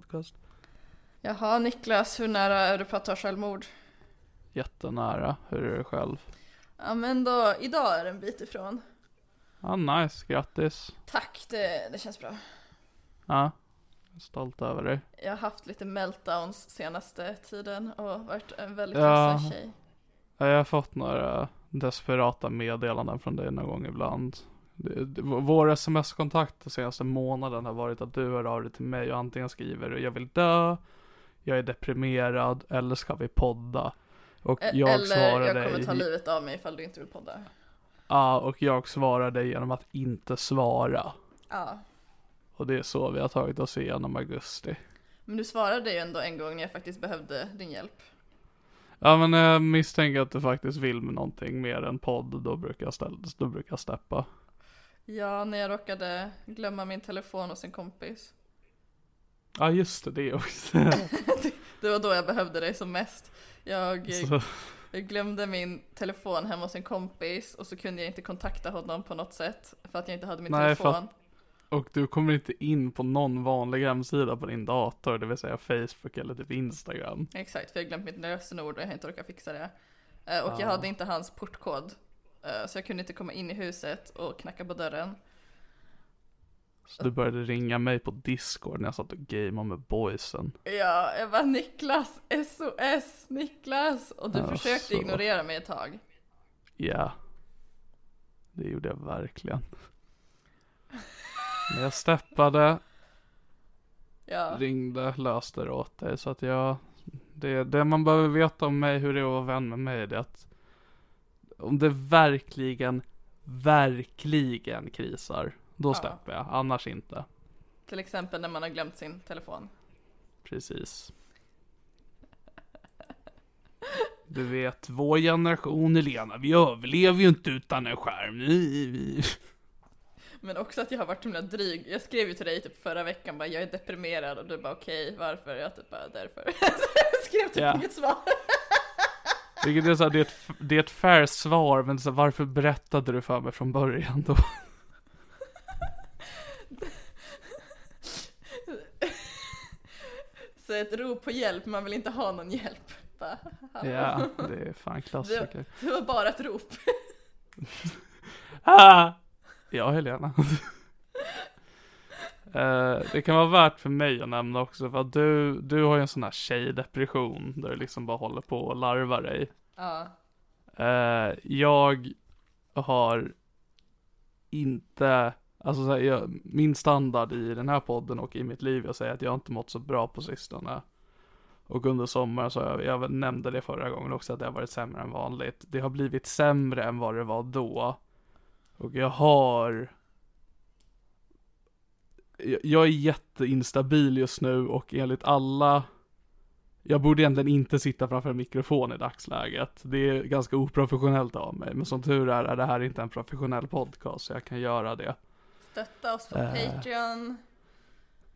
Podcast. Jaha Niklas, hur nära är du på att ta självmord? Jättenära. Hur är det själv? Ja men då, idag är det en bit ifrån. Ja, nice. Grattis. Tack, det, det känns bra. Ja. Jag är stolt över dig. Jag har haft lite meltdowns senaste tiden och varit en väldigt Ja. ledsen tjej. Ja, Jag har fått några desperata meddelanden från dig någon gång ibland. Vår sms-kontakt den senaste månaden har varit att du hör av dig till mig och antingen skriver jag vill dö, jag är deprimerad eller ska vi podda? Och E- jag Eller svarar jag dig. kommer ta livet av mig ifall du inte vill podda. Ja, och jag svarar dig genom att inte svara. Ja. Och det är så vi har tagit oss igenom augusti. Men du svarade ju ändå en gång när jag faktiskt behövde din hjälp. Ja men jag misstänker att du faktiskt vill med någonting mer än podd, då brukar jag, ställa, då brukar jag steppa. Ja, när jag råkade glömma min telefon hos en kompis. Ja just det, det också. Det var då jag behövde dig som mest. Jag, Så, jag glömde min telefon hemma hos en kompis och så kunde jag inte kontakta honom på något sätt för att jag inte hade min Nej, telefon. att- och du kommer inte in på någon vanlig hemsida på din dator, det vill säga Facebook eller typ Instagram. Exakt, för jag glömt mitt lösenord och jag har inte orkat fixa det. Eh, Och jag hade inte hans portkod. Eh, Så jag kunde inte komma in i huset och knacka på dörren. Så du började ringa mig på Discord när jag satt och gamade med boysen. Ja, jag bara Niklas, SOS, Niklas! Och du Ja, försökte så. ignorera mig ett tag. Ja. Det gjorde jag verkligen. Men jag steppade, Ja, ringde, löste det åt dig. Så att jag, det, det man behöver veta om mig, hur det är att vara vän med mig, det är att om det verkligen, verkligen krisar, då Ja. jag. Annars inte. till exempel när man har glömt sin telefon. Precis. Du vet, vår generation Helena, vi överlever ju inte utan en skärm. Men också att jag har varit så himla dryg. Jag skrev ju till dig typ förra veckan bara jag är deprimerad och du bara okej varför? Jag typ bara därför. jag skrev typ Ja. inget svar. Vilket är så här, det är ett, det är ett fair svar, men så här, varför berättade du för mig från början då? Så ett rop på hjälp, man vill inte ha någon hjälp. Bara. Ja, det är fan klassiker. det, det var bara ett rop. Ah! Ja, Helena. Eh, det kan vara värt för mig att nämna också, för att du, du har ju en sån här tjejdepression, där du liksom bara håller på och larvar dig. Ja, Eh, jag har inte Alltså så här, jag, min standard i den här podden och i mitt liv, jag säger att jag inte mått så bra på sistone. Och under sommaren så, jag, jag nämnde det förra gången också, att det har varit sämre än vanligt. Det har blivit sämre än vad det var då. Och jag har jag- är jätteinstabil just nu och enligt alla jag borde egentligen inte sitta framför en mikrofon i dagsläget. Det är ganska oprofessionellt av mig, men som tur är är det här inte en professionell podcast så jag kan göra det. Stötta oss på Eh. Patreon.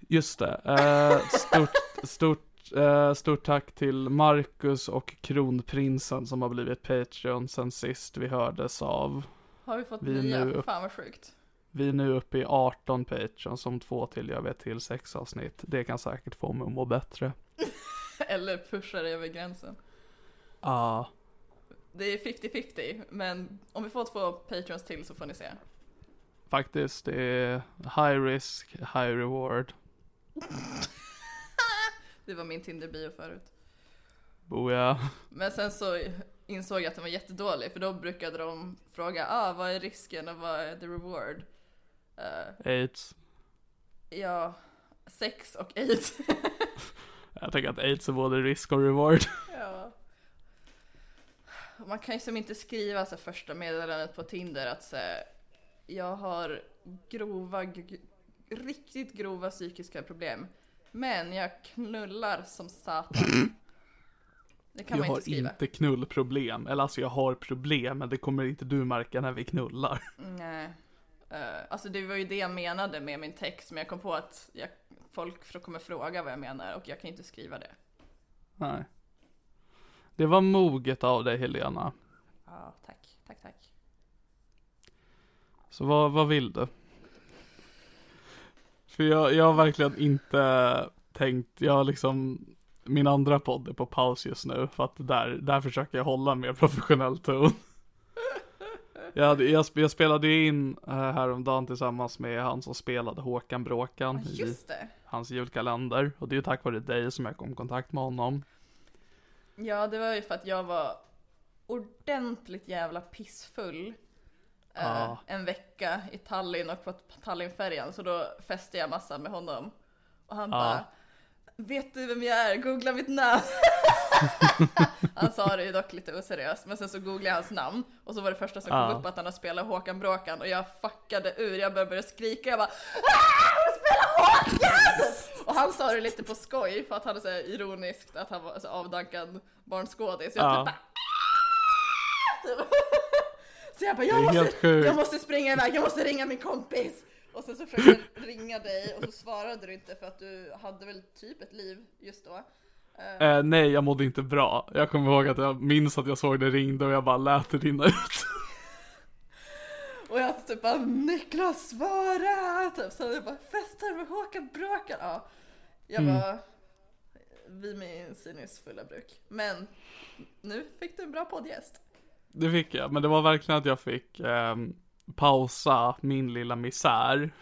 Just det. Eh, stort, stort, eh, stort tack till Marcus och Kronprinsen som har blivit Patreon sen sist vi hördes av. Har vi fått vi nya? nu Fan vad sjukt. Vi är nu uppe i 18 Patreon som två till jag vet till sex avsnitt. Det kan säkert få mig att må bättre. Eller pushar över gränsen. Ja, Det är 50-50, men om vi får två Patreons till så får ni se. faktiskt. Det är high risk, high reward. Det var min Tinder-bio förut. Boja. Men sen så insåg jag att den var jättedålig, för då brukade de fråga ah, vad är risken och vad är the reward? Eh, Aids. ja, sex och aids. Jag tänker att aids är både risk och reward. ja. Man kan ju som inte skriva så första meddelandet på Tinder att säga jag har grova, riktigt grova psykiska problem. Men jag knullar som satan. Det kan jag man har inte skriva. inte knullproblem. Eller alltså jag har problem, men det kommer inte du märka när vi knullar. Nej. Eh, alltså det var ju det jag menade med min text, men jag kom på att jag, folk kommer fråga vad jag menar och jag kan inte skriva det. Nej. Det var moget av dig Helena. Ja, tack, tack, tack. Så vad, vad vill du? För jag, jag har verkligen inte tänkt, jag har liksom min andra podd är på paus just nu för att där, där försöker jag hålla en mer professionell ton. Jag, hade, jag, jag spelade in eh, häromdagen tillsammans med han som spelade Håkan Bråkan Ja, i hans julkalender och det är ju tack vare dig som jag kom i kontakt med honom. Ja, det var ju för att jag var ordentligt jävla pissfull. Ja. En vecka i Tallinn och på Tallinnfärjan, så då festade jag massa med honom. Och han Ja. bara Vet du vem jag är? Googla mitt namn. han sa det ju dock lite oseriöst, men sen så googlade jag hans namn och så var det första som kom Ja. upp att han har spelat Håkan Bråkan och jag fuckade ur, jag började börja skrika, jag bara "Ah, Han spelar Håkan! Och han sa det lite på skoj för att han är så ironiskt att han var så avdankad barnskådis. Jag Ja. typ bara "Ah!" Så jag bara, jag måste, jag måste springa iväg, jag måste ringa min kompis. Och sen så försökte jag ringa dig och så svarade du inte för att du hade väl typ ett liv just då. Eh, Eh, nej, jag mådde inte bra. Jag kommer ihåg att jag minns att jag såg det ringde och jag bara lät det rinna ut. och jag typ bara Niklas svara! Typ. Så jag bara festar med Håkan Bråkan. Ja, jag Mm. var vid min sinnes fulla bruk. Men nu fick du en bra poddgäst. Det fick jag, men det var verkligen att jag fick ehm, pausa min lilla misär.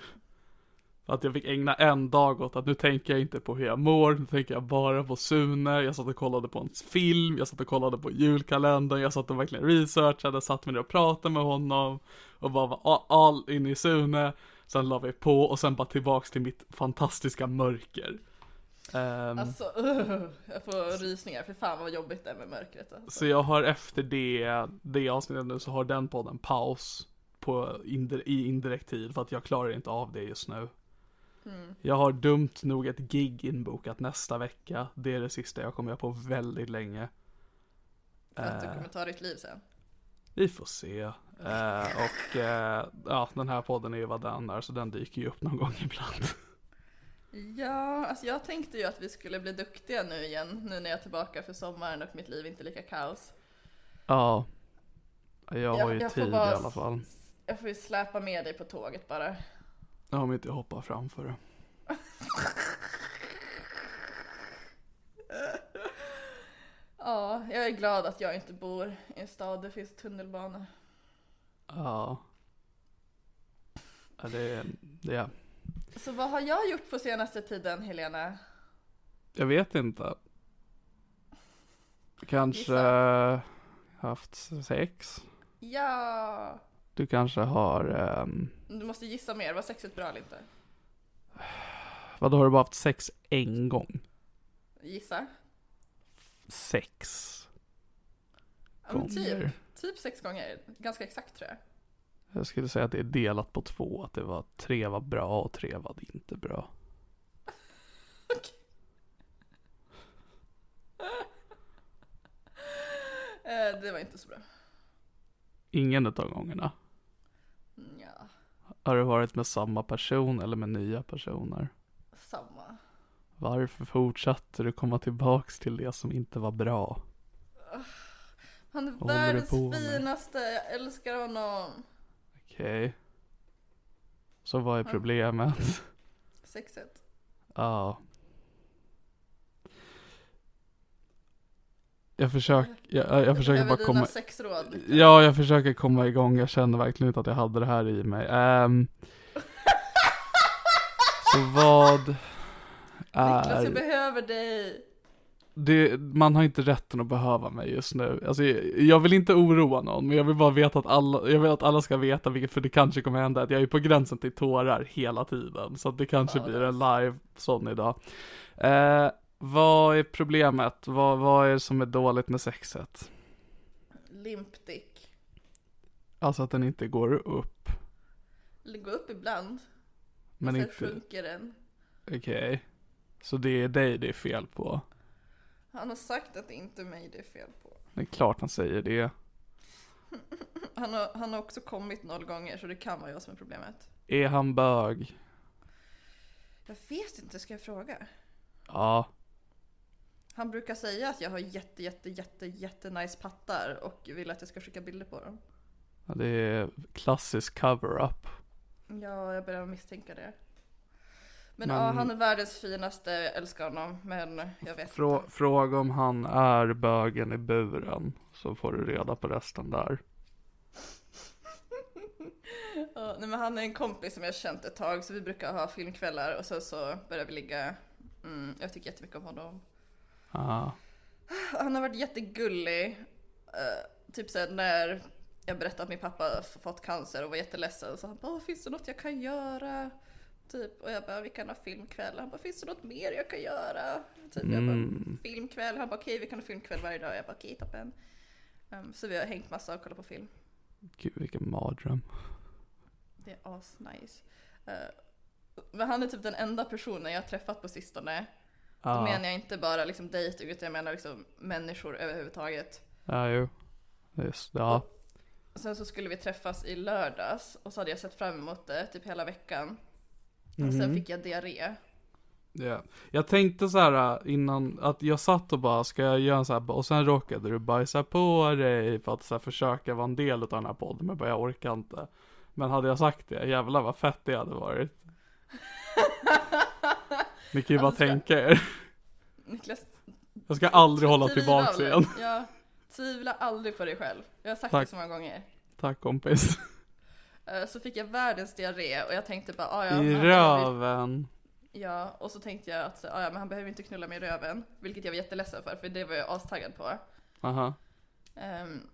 Att jag fick ägna en dag åt att nu tänker jag inte på hur jag mår, nu tänker jag bara på Sune, jag satt och kollade på en film, jag satt och kollade på julkalendern, jag satt och verkligen researchade, satt mig ner och pratade med honom och bara var all- in i Sune. Sen la vi på och sen bara tillbaks till mitt fantastiska mörker. Ehm, Alltså, uh, jag får rysningar. För fan vad jobbigt det är med mörkret. Alltså. Så jag har efter det, det avsnittet nu så har den podden paus på indi- i indirekt tid för att jag klarar inte av det just nu. Mm. Jag har dumt nog ett gig inbokat nästa vecka. Det är det sista jag kommer göra på väldigt länge. För att du Eh, kommer ta ditt liv sen. Vi får se. Eh, och eh, ja, den här podden är ju vad den är så den dyker ju upp någon gång ibland. Ja, alltså jag tänkte ju att vi skulle bli duktiga nu igen, nu när jag är tillbaka för sommaren och mitt liv inte är lika kaos. Ja. Jag har Jag- ju jag får tid i alla fall. Jag får ju släpa med dig på tåget bara. Om inte jag hoppar framför det. Ja, jag är glad att jag inte bor i en stad där det finns tunnelbana. Ja. Ja, det det är Så vad har jag gjort på senaste tiden, Helena? Jag vet inte. Kanske Gissa. haft sex. Ja, Du kanske har, ehm, Du måste gissa mer, var sexet bra eller inte? vadå har du bara haft sex en gång? Gissa? Sex Ja, men gånger. typ, typ sex gånger, ganska exakt tror jag. Jag skulle säga att det är delat på två, att det var tre var bra och tre var inte bra. Eh, det var inte så bra. Ingen utav gångerna. Har du varit med samma person eller med nya personer? samma. Varför fortsatte du komma tillbaks till det som inte var bra? Han är världens med? finaste, jag älskar honom. Okej. Så vad är problemet? Sexet. Ja. Jag försöker, jag, jag försöker bara komma, sexråd. ja jag försöker komma igång, jag känner verkligen inte att jag hade det här i mig. Ehm. så vad Niklas, jag är, behöver dig. det, man har inte rätten att behöva mig just nu. Alltså, jag, vill inte oroa någon, men jag vill bara veta att alla, jag vill att alla ska veta vilket, för det kanske kommer hända att jag är på gränsen till tårar hela tiden. Så att det kanske Ja, blir är en live sån idag. Eh, vad är problemet? Vad, vad är det som är dåligt med sexet? Limp dick. Alltså att den inte går upp. Det går upp ibland. Men sen inte, sjunker den. okej. Så det är dig det är fel på? Han har sagt att det inte är mig det är fel på. Det är klart han säger det. Han har, han har också kommit noll gånger så det kan vara jag som är problemet. Är han bög? Jag vet inte, ska jag fråga? Ja. Han brukar säga att jag har jätte, jätte, jätte, jätte nice pattar och vill att jag ska skicka bilder på dem. Ja, Det är klassisk cover-up. Ja, jag börjar misstänka det. Men, Men- ja, han är världens finaste, jag älskar honom. Men jag vet Frå, inte. fråga om han är bögen i buren. Så får du reda på resten där. Ja, nej, men han är en kompis som jag känt ett tag så vi brukar ha filmkvällar och sen så börjar vi ligga. Mm, jag tycker jättemycket om honom. Ja. Han har varit jättegullig. Uh, typ såhär när jag berättade att min pappa fått cancer och var jätteledsen så han bara, "Åh, finns det något jag kan göra? Typ, och jag bara, vi kan ha filmkväll. Han bara, finns det något mer jag kan göra? Typ, jag bara, Mm. filmkväll. Han bara, okej vi kan ha filmkväll varje dag. Jag bara, okej toppen. Um, så vi har hängt massa och kollat på film. Gud vilken mardröm. Det är asnice. Uh, men han är typ den enda personen jag har träffat på sistone. Då Ja. menar jag inte bara liksom dejting utan jag menar liksom människor överhuvudtaget. Ja, jo. Just, ja. Och sen så skulle vi träffas i lördags och så hade jag sett fram emot det typ hela veckan. Och Mhm. sen fick jag diarré. Ja. Jag tänkte så här äh, innan, att jag satt och bara, ska jag göra en så här, och sen råkade du bajsa på dig för att så här, försöka vara en del av den här podden, men bara jag orkar inte. Men hade jag sagt det, jävlar vad fett det hade varit. Ni kan ju bara tänka er. Niklas, Jag ska aldrig hålla aldrig. igen. Ja, tvivla aldrig på dig själv. Jag har sagt Tack. det så många gånger. Tack kompis. Eh, Så fick jag världens diarré och jag tänkte bara, ah, ja, I röven. Ja, och så tänkte jag att ah, ja, men han behöver inte knulla mig i röven. Vilket jag var jätteledsen för, för det var jag astaggad på. Aha. Ehm,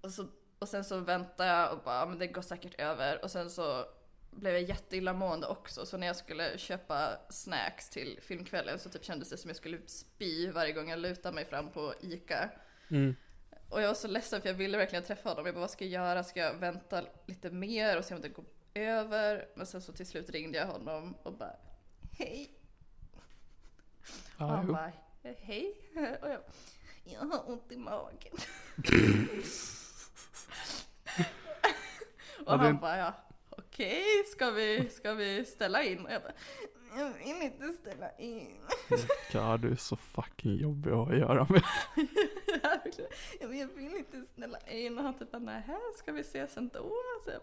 och, så, och sen så väntade jag och bara, ah, men det går säkert över. Och sen så blev jag jätteillamående också. Så när jag skulle köpa snacks till filmkvällen så typ kändes det som jag skulle spy varje gång jag lutade mig fram på ICA. Mm. Och jag var så ledsen för jag ville verkligen träffa honom. Jag bara, vad ska jag göra? Ska jag vänta lite mer och se om det går över? Men sen så till slut ringde jag honom och bara, hej. Och Ja, han jo. bara, hej. Och jag, jag har ont i magen. och Ja, han bara, ja, okej, ska, vi, ska vi ställa in? Och jag bara, jag vill inte ställa in. God, du är så fucking jobbig att ha att göra med. jag, vill inte ställa in. Och han typ bara, nej, ska vi ses ändå? Så jag,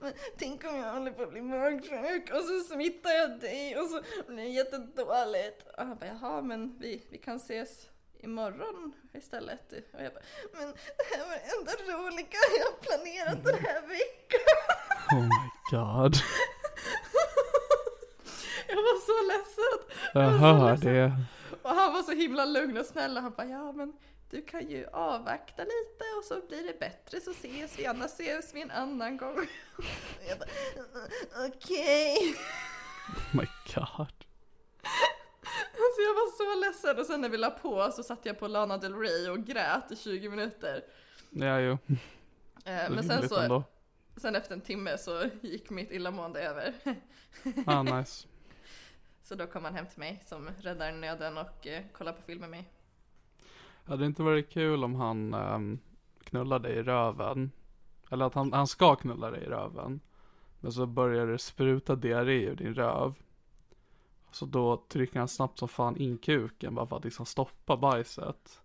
men tänk om jag håller på att bli magsjuk och så smittar jag dig och så blir det jättedåligt. Och han bara, jaha, men vi, vi kan ses imorgon istället. Och jag bara, men det här var det enda roliga jag har planerat den här veckan. Oh my god. Jag var så ledsen. Jag så hör ledsen. det. Och han var så himla lugn och snäll och han bara, ja men du kan ju avvakta lite och så blir det bättre så ses vi, annars ses vi en annan gång. Jag bara, okej. Oh my god. Var ledsen och sen när vi la på så satt jag på Lana Del Rey och grät i 20 minuter. Ja, jo. Eh, Men sen så, ändå. sen efter en timme så gick mitt illamående över. Ah, nice. Så då kom han hem till mig som räddar nöden och eh, kollar på film med mig. Hade det inte varit kul om han um, knullar dig i röven? Eller att han, han ska knulla dig i röven. Men så börjar det spruta diarré ur din röv. Så då trycker han snabbt som fan in kuken bara för att liksom stoppa bajset.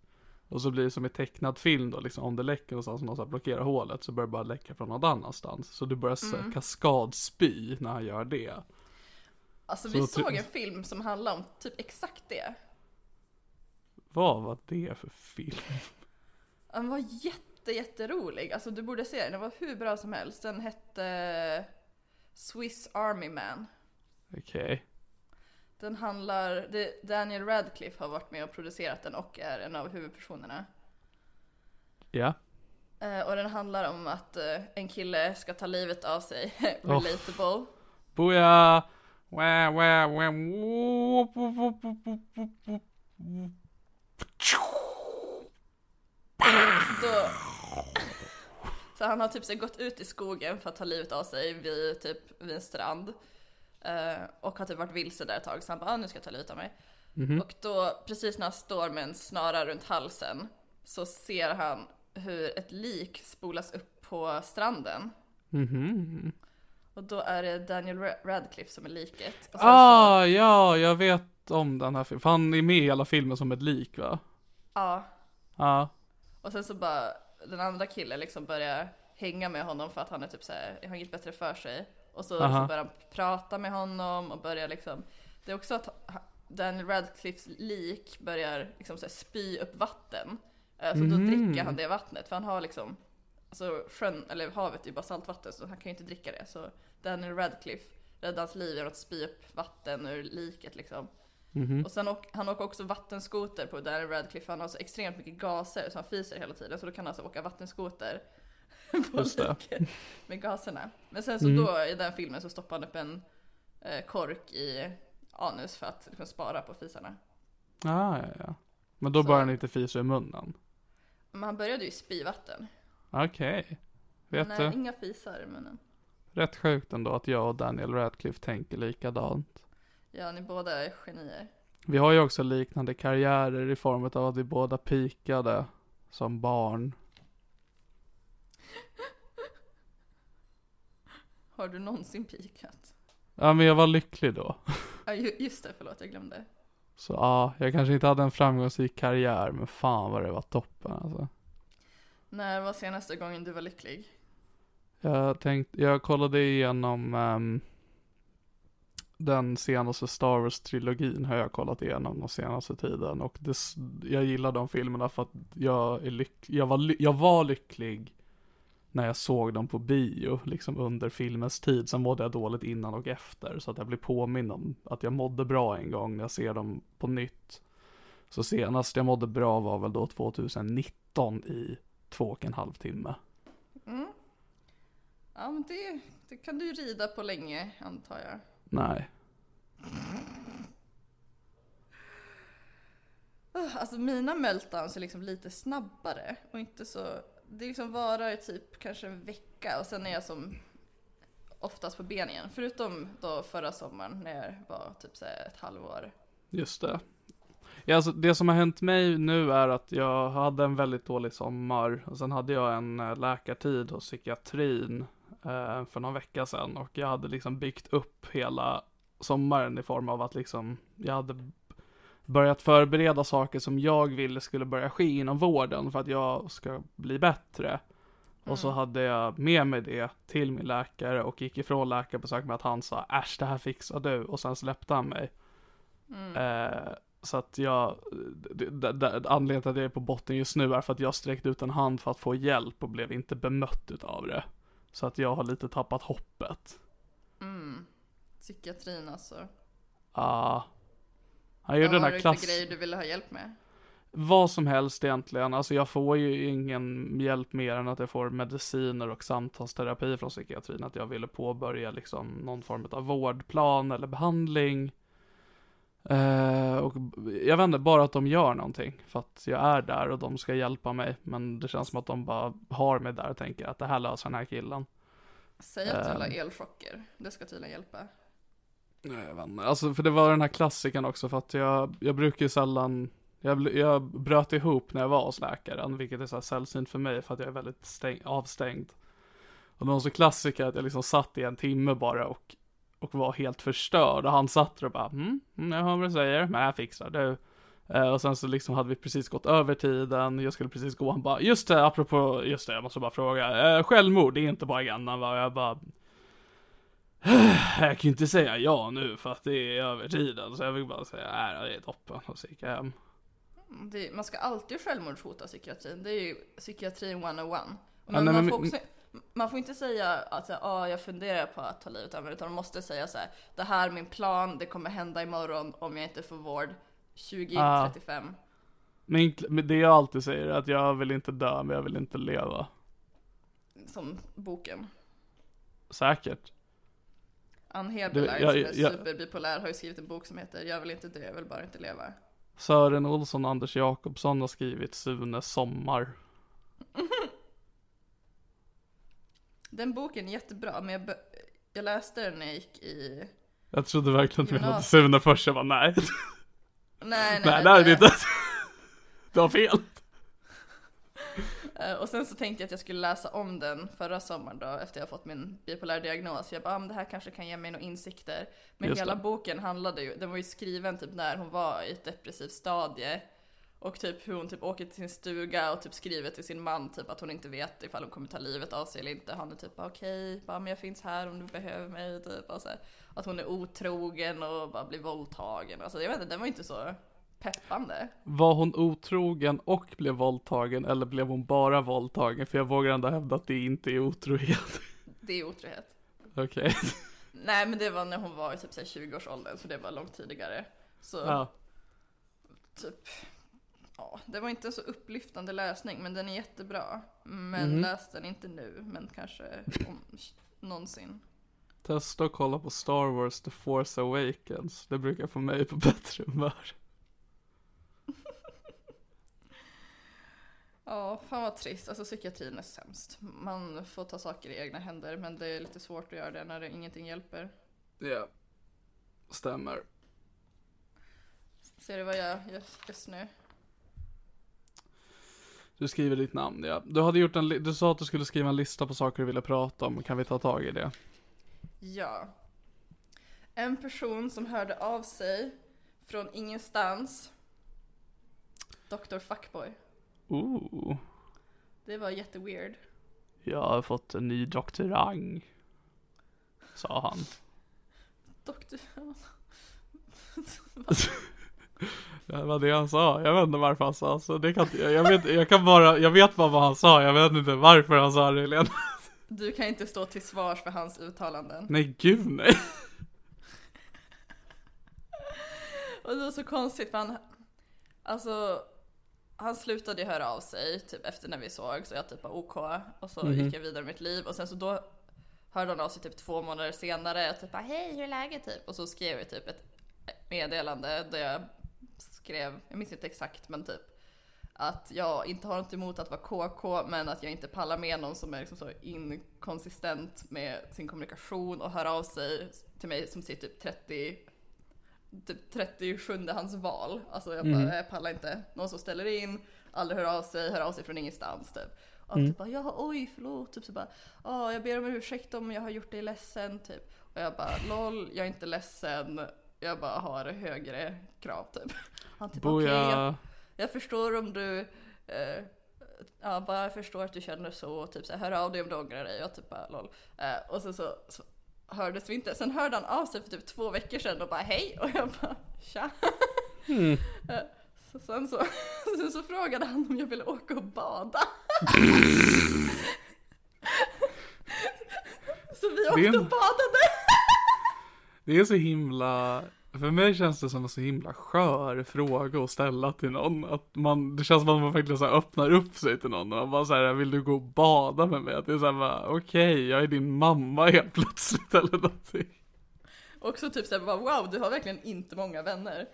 Och så blir det som i tecknad film då, liksom om det läcker någonstans, någon så blockerar hålet så börjar det bara läcka från någon annanstans. Så du börjar mm. kaskadspy när han gör det. Alltså Så vi såg en film som handlade om typ exakt det. Vad var det för film? Den var jätte, jätterolig. Alltså du borde se den, den var hur bra som helst. Den hette Swiss Army Man. Okej. Den handlar, Daniel Radcliffe har varit med och producerat den och är en av huvudpersonerna. Ja. Eh, och den handlar om att eh, en kille ska ta livet av sig, relatable. Oh. Boja! Wah, wah, wah. Woop, woop, woop, Då... Så han har typ så gått ut i skogen för att ta livet av sig vid, typ, vid en strand. Eh, och har typ varit vilse där ett tag, så han bara ah, nu ska jag ta livet av mig. Och då, precis när han står med en snara runt halsen, så ser han hur ett lik spolas upp på stranden. Mhm. Och då är det Daniel Ra- Radcliffe som är liket. Sen så, Ah, ja, jag vet om den här filmen. För han är med i hela filmen som ett lik va? ja. Ja. Och sen så bara, den andra killen liksom börjar hänga med honom för att han är typ såhär, har inget bättre för sig. Och så, Aha. så börjar han prata med honom och börjar liksom, det är också att Daniel Radcliffes lik börjar liksom såhär spy upp vatten. Eh, Så då Mm. dricker han det vattnet, för han har liksom, alltså sjön, eller havet är ju bara saltvatten så han kan ju inte dricka det. Så Daniel Radcliffe räddar hans liv genom att spy upp vatten ur liket liksom. Mhm. Och sen åk, han åker också vattenskoter på Daniel Radcliffe, han har så extremt mycket gaser så han fiser hela tiden så då kan han alltså åka vattenskoter på liket med gaserna. Men sen så Mm. då i den filmen så stoppar han upp en eh, kork i anus för att liksom, spara på fisarna. Ah, ja, ja. Men då Så- börjar han inte fisa i munnen. Men han började ju spy vatten. Okej. Vet Nej, du? inga fisar i munnen. Rätt sjukt ändå att jag och Daniel Radcliffe tänker likadant. Ja, ni båda är genier. Vi har ju också liknande karriärer i form av att vi båda pikade som barn. Har du någonsin pikat? Ja men jag var lycklig då. Ja, ju- just det, förlåt, jag glömde. Så ja, jag kanske inte hade en framgångsrik karriär men fan vad det var toppen alltså. När var senaste gången du var lycklig? Jag tänkte, jag kollade igenom ehm, den senaste Star Wars-trilogin har jag kollat igenom den senaste tiden och det, jag gillar de filmerna för att jag är lyck, jag var, jag var lycklig när jag såg dem på bio, liksom under filmens tid. Sen mådde jag dåligt innan och efter, så att jag blir påminn om att jag mådde bra en gång när jag ser dem på nytt. Så senast jag mådde bra var väl då 2019 i två och en halv timme. Mm. Ja, men det, det kan du rida på länge, antar jag. Nej. Alltså mina meltdowns är liksom lite snabbare och inte så, det liksom varar i typ kanske en vecka och sen är jag som oftast på ben igen. Förutom då förra sommaren när jag var typ så ett halvår. Just det. Ja, alltså, det som har hänt mig nu är att jag hade en väldigt dålig sommar och sen hade jag en eh, läkartid hos psykiatrin eh, för någon vecka sedan och jag hade liksom byggt upp hela sommaren i form av att liksom jag hade börjat förbereda saker som jag ville skulle börja ske inom vården för att jag ska bli bättre. Och så hade jag med mig det till min läkare och gick ifrån läkarbesök med att han sa äsch det här fixar du och sen släppte han mig. Eh, så att jag, anledningen till att jag är på botten just nu är för att jag sträckte ut en hand för att få hjälp och blev inte bemött utav det. Så att jag har lite tappat hoppet. Mm. Psykiatrin alltså. Ah. Han gjorde Vad den var här det klass... för grejer du ville ha hjälp med? vad som helst egentligen. Alltså jag får ju ingen hjälp mer än att jag får mediciner och samtalsterapi från psykiatrin. Att jag ville påbörja liksom någon form av vårdplan eller behandling. Eh, och jag vet inte, bara att de gör någonting. För att jag är där och de ska hjälpa mig. Men det känns som att de bara har mig där och tänker att det här löser den här killen. Säg att du ha Ehm. elchocker. Det ska tydligen hjälpa. Nej, jag vet inte. Alltså för det var den här klassiken också för att jag, jag brukar ju sällan jag, jag bröt ihop när jag var hos läkaren, vilket är så här sällsynt för mig för att jag är väldigt stäng, avstängd. Och det var så klassiker att jag liksom satt i en timme bara och, och var helt förstörd och han satt där och bara mm, mm jag hör vad du säger, men jag fixar du. Eh, och sen så liksom hade vi precis gått över tiden, jag skulle precis gå, han bara just det, apropå, just det, jag måste bara fråga, eh, självmord, det är inte på agendan va? Och jag bara jag kan ju inte säga ja nu för att det är över tiden, så jag vill bara säga nej, det är toppen och så gick jag hem. Det, man ska alltid självmordshota psykiatrin. Det är ju psykiatrin 101. Ja, Men nej, man, men- får också, man får inte säga att ah, jag funderar på att ta livet av mig, utan man måste säga så här, det här är min plan, det kommer hända imorgon om jag inte får vård 2035. Men, men det jag alltid säger är att jag vill inte dö, men jag vill inte leva. Som boken. Säkert. Ann Heberlein som är jag- superbipolär har ju skrivit en bok som heter Jag vill inte dö, jag vill bara inte leva. Sören Olsson och Anders Jakobsson har skrivit Sunes sommar. Den boken är jättebra, men jag, jag läste den när jag gick i... Jag trodde verkligen att du menade. Sune först, jag bara nej. Nej, nej, nej, nej, det är inte. Du har fel. Eh, Och sen så tänkte jag att jag skulle läsa om den förra sommaren då efter jag fått min bipolära diagnos. Jag bara, ah, men det här kanske kan ge mig några insikter. Men Just hela det. boken handlade ju, den var ju skriven typ när hon var i ett depressivt stadie. Och typ hur hon typ åker till sin stuga och typ skriver till sin man typ att hon inte vet ifall hon kommer ta livet av sig eller inte. Han är typ okej, bara men jag finns här om du behöver mig typ. Och så här, att hon är otrogen och bara blir våldtagen. Alltså jag vet inte, den var inte så peppande. Var hon otrogen och blev våldtagen eller blev hon bara våldtagen? För jag vågar ändå hävda att det inte är otrohet. Det är otrohet. Okej. Nej men det var när hon var i typ så här 20-årsåldern så det var långt tidigare. Så Ja. typ, ja det var inte en så upplyftande läsning men den är jättebra. Men Mhm. läs den inte nu men kanske om, någonsin. Testa att kolla på Star Wars The Force Awakens. Det brukar få mig på bättre humör. Ja, fan vad trist. Alltså psykiatrin är sämst. Man får ta saker i egna händer men det är lite svårt att göra det när det, ingenting hjälper. Ja. Stämmer. Ser du vad jag gör just nu? Du skriver ditt namn, ja. Du hade gjort en du sa att du skulle skriva en lista på saker du ville prata om. Kan vi ta tag i det? Ja. En person som hörde av sig från ingenstans. Dr. Fuckboy. Ooh. Det var jätteweird. Jag har fått en ny doktorang. Sa han. Doktor... Det var det han sa. Jag vet inte varför han sa så. Det kan, jag, vet, jag kan bara, jag vet bara vad han sa. Jag vet inte varför han sa det Helena. Du kan inte stå till svars för hans uttalanden. Nej gud nej. Och det var så konstigt för han... Alltså... Han slutade ju höra av sig typ efter när vi såg så jag typ bara OK. Och så gick jag vidare med mitt liv. Och sen så då hörde han av sig typ två månader senare och typ bara hej hur är läget? Typ. Och så skrev jag typ ett meddelande där jag skrev, jag minns inte exakt men typ att jag inte har något emot att vara KK men att jag inte pallar med någon som är liksom så inkonsistent med sin kommunikation och hör av sig till mig som sitter typ 30 typ 37 hans val. Alltså jag bara, jag pallar inte. Någon som ställer in, aldrig hör av sig, hör av sig från ingenstans typ. Och typ bara, ja oj förlåt, typ så bara, ja jag ber om ursäkt om jag har gjort dig ledsen typ. Och jag bara, LOL, jag är inte ledsen, jag bara har högre krav typ. Han typ, okej, jag, Boja. jag förstår om du, eh, ja bara jag förstår att du känner så, typ så här, hör av dig om du ångrar dig. Jag typ bara lol. Eh, och sen så, så hördes vi inte. Sen hörde han av sig för typ två veckor sedan och bara hej och jag bara tja. Eh, så sen så, sen så frågade han om jag ville åka och bada. så vi åkte en- och badade. Det är så himla För mig känns det som en så himla skör fråga att ställa till någon. Att man, det känns som att man verkligen så här öppnar upp sig till någon. Och man bara så här, vill du gå och bada med mig? Att det är såhär bara, okej, okay, jag är din mamma helt plötsligt eller någonting. Också typ såhär, wow, du har verkligen inte många vänner.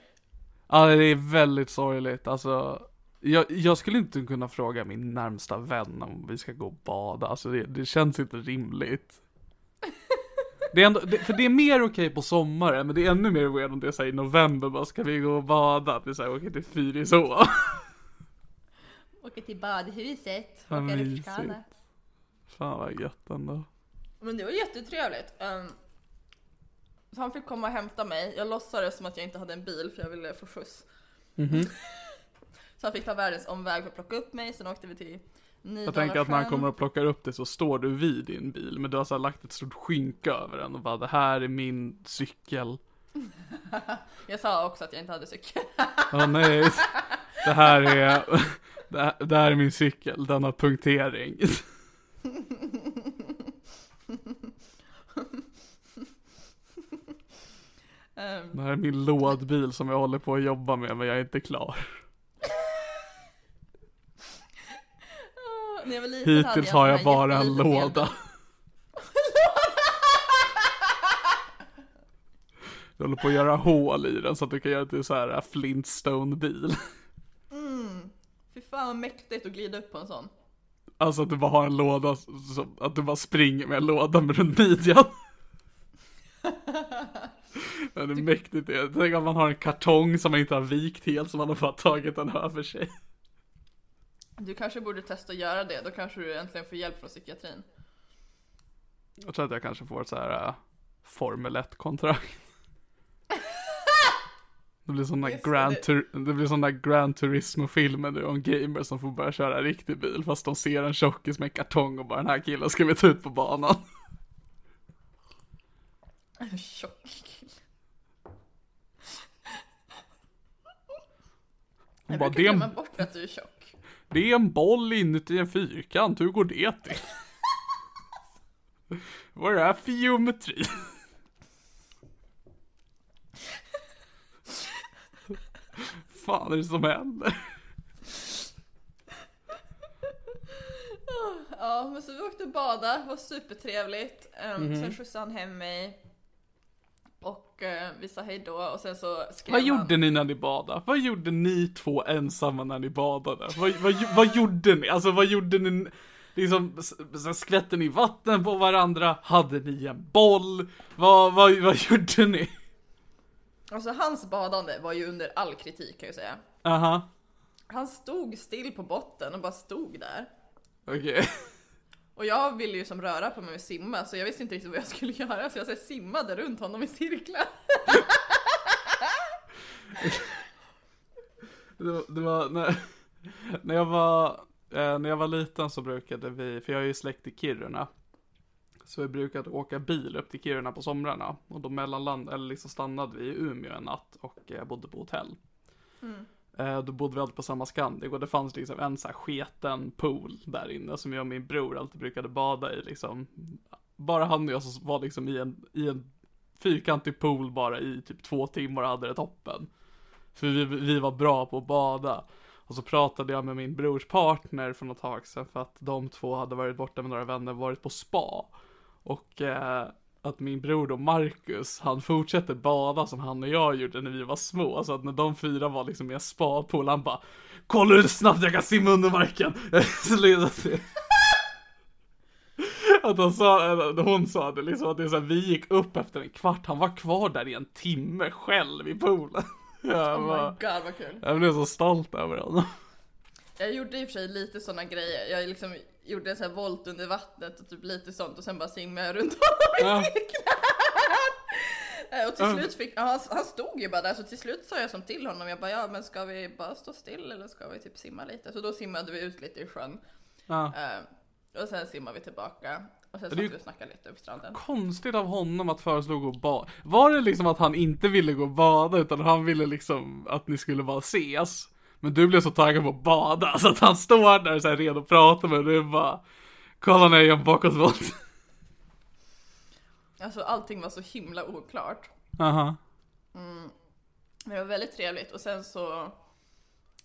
Ja, det är väldigt sorgligt. Alltså, jag, jag skulle inte kunna fråga min närmsta vän om vi ska gå och bada. Alltså det, det känns inte rimligt. Det är ändå, det, för det är mer okej okay på sommaren, men det är ännu mer weird om det är såhär i november bara, ska vi gå och bada? Att vi såhär åker till Fyrisåa. Åker till badhuset, åka rutschkana. Fan vad gött ändå. Men det var jättetrevligt. Um, så han fick komma och hämta mig. Jag låtsades som att jag inte hade en bil för jag ville få skjuts. Mm -hmm. så han fick ta världens omväg för att plocka upp mig, sen åkte vi till jag tänker att när han kommer och plockar upp det så står du vid din bil, men du har så lagt ett stort skynke över den och bara det här är min cykel. jag sa också att jag inte hade cykel. Åh oh, nej. Det här är, det här, det här är min cykel, den har punktering. Det här är min lådbil som jag håller på att jobba med men jag är inte klar. när jag var liten Hittills jag har jag bara en låda. Du håller på att göra hål i den så att du kan göra till så här Flintstone-bil. Mm. Fy fan vad mäktigt att glida upp på en sån. Alltså att du bara har en låda, att du bara springer med en låda med runt midjan. Men det är mäktigt det. Tänk att man har en kartong som man inte har vikt helt, som man har bara tagit den över sig. Du kanske borde testa att göra det, då kanske du äntligen får hjälp från psykiatrin. Jag tror att jag kanske får ett så här uh, Formel 1-kontrakt. Det blir sån där Grand, Tur det blir sån där Grand Turismo-filmer nu om gamers som får börja köra riktig bil fast de ser en tjockis med en kartong och bara den här killen ska vi ta ut på banan. En tjock kille. Jag brukar glömma bort att du är tjock. Det är en boll inuti en fyrkant, hur går det till? Vad är det här för geometri? fan är det som händer? Ja, men så vi åkte och badade, det var supertrevligt. Um, mm -hmm. Sen skjutsade han hem mig. Och eh, vi sa hej då och sen så skrev Vad han... gjorde ni när ni badade? Vad gjorde ni två ensamma när ni badade? Vad, vad, vad gjorde ni? Alltså vad gjorde ni? Liksom, skvätte ni vatten på varandra? Hade ni en boll? Vad, vad, vad gjorde ni? Alltså hans badande var ju under all kritik kan jag säga. Aha. Han stod still på botten och bara stod där. Okej. Okay. Och jag ville ju som röra på mig och simma så jag visste inte riktigt vad jag skulle göra så jag så simmade runt honom i cirklar. det, var, när, när jag var, eh, när jag var liten så brukade vi, för jag är ju släkt i Kiruna. Så vi brukade åka bil upp till Kiruna på somrarna. Och då mellanland, eller liksom stannade vi i Umeå en natt och eh, bodde på hotell. Mm. Eh, då bodde vi alltid på samma Scandic och det fanns liksom en så här sketen pool där inne som jag och min bror alltid brukade bada i liksom. Bara han och jag var liksom i en, i en fyrkantig pool bara i typ två timmar och hade det toppen. För vi, vi var bra på att bada. Och så pratade jag med min brors partner för något tag sedan för att de två hade varit borta med några vänner och varit på spa. Och eh, att min bror då, Marcus, han fortsätter bada som han och jag gjorde när vi var små. Så att när de fyra var liksom i en spapool, han bara Kolla hur snabbt jag kan simma under marken! att han sa, hon sa det liksom att det är så här, vi gick upp efter en kvart, han var kvar där i en timme själv i poolen. Jag oh my god vad kul. Jag blev så stolt över honom. Jag gjorde i och för sig lite sådana grejer. Jag liksom gjorde en sån här volt under vattnet och typ lite sånt och sen bara simmade jag runt honom i cirklar. och till slut fick, han, han stod ju bara där så till slut sa jag som till honom, jag bara ja men ska vi bara stå still eller ska vi typ simma lite? Så då simmade vi ut lite i sjön. Ja. Uh, och sen simmade vi tillbaka. Och sen satt vi och snackade lite upp stranden. Konstigt av honom att föreslå gå och bada. Var det liksom att han inte ville gå och bada utan han ville liksom att ni skulle bara ses? Men du blev så taggad på att bada så att han står där så här redo att prata med dig och du bara Kolla när jag gör bakåtvolt. Alltså allting var så himla oklart. Aha. Men det var väldigt trevligt och sen så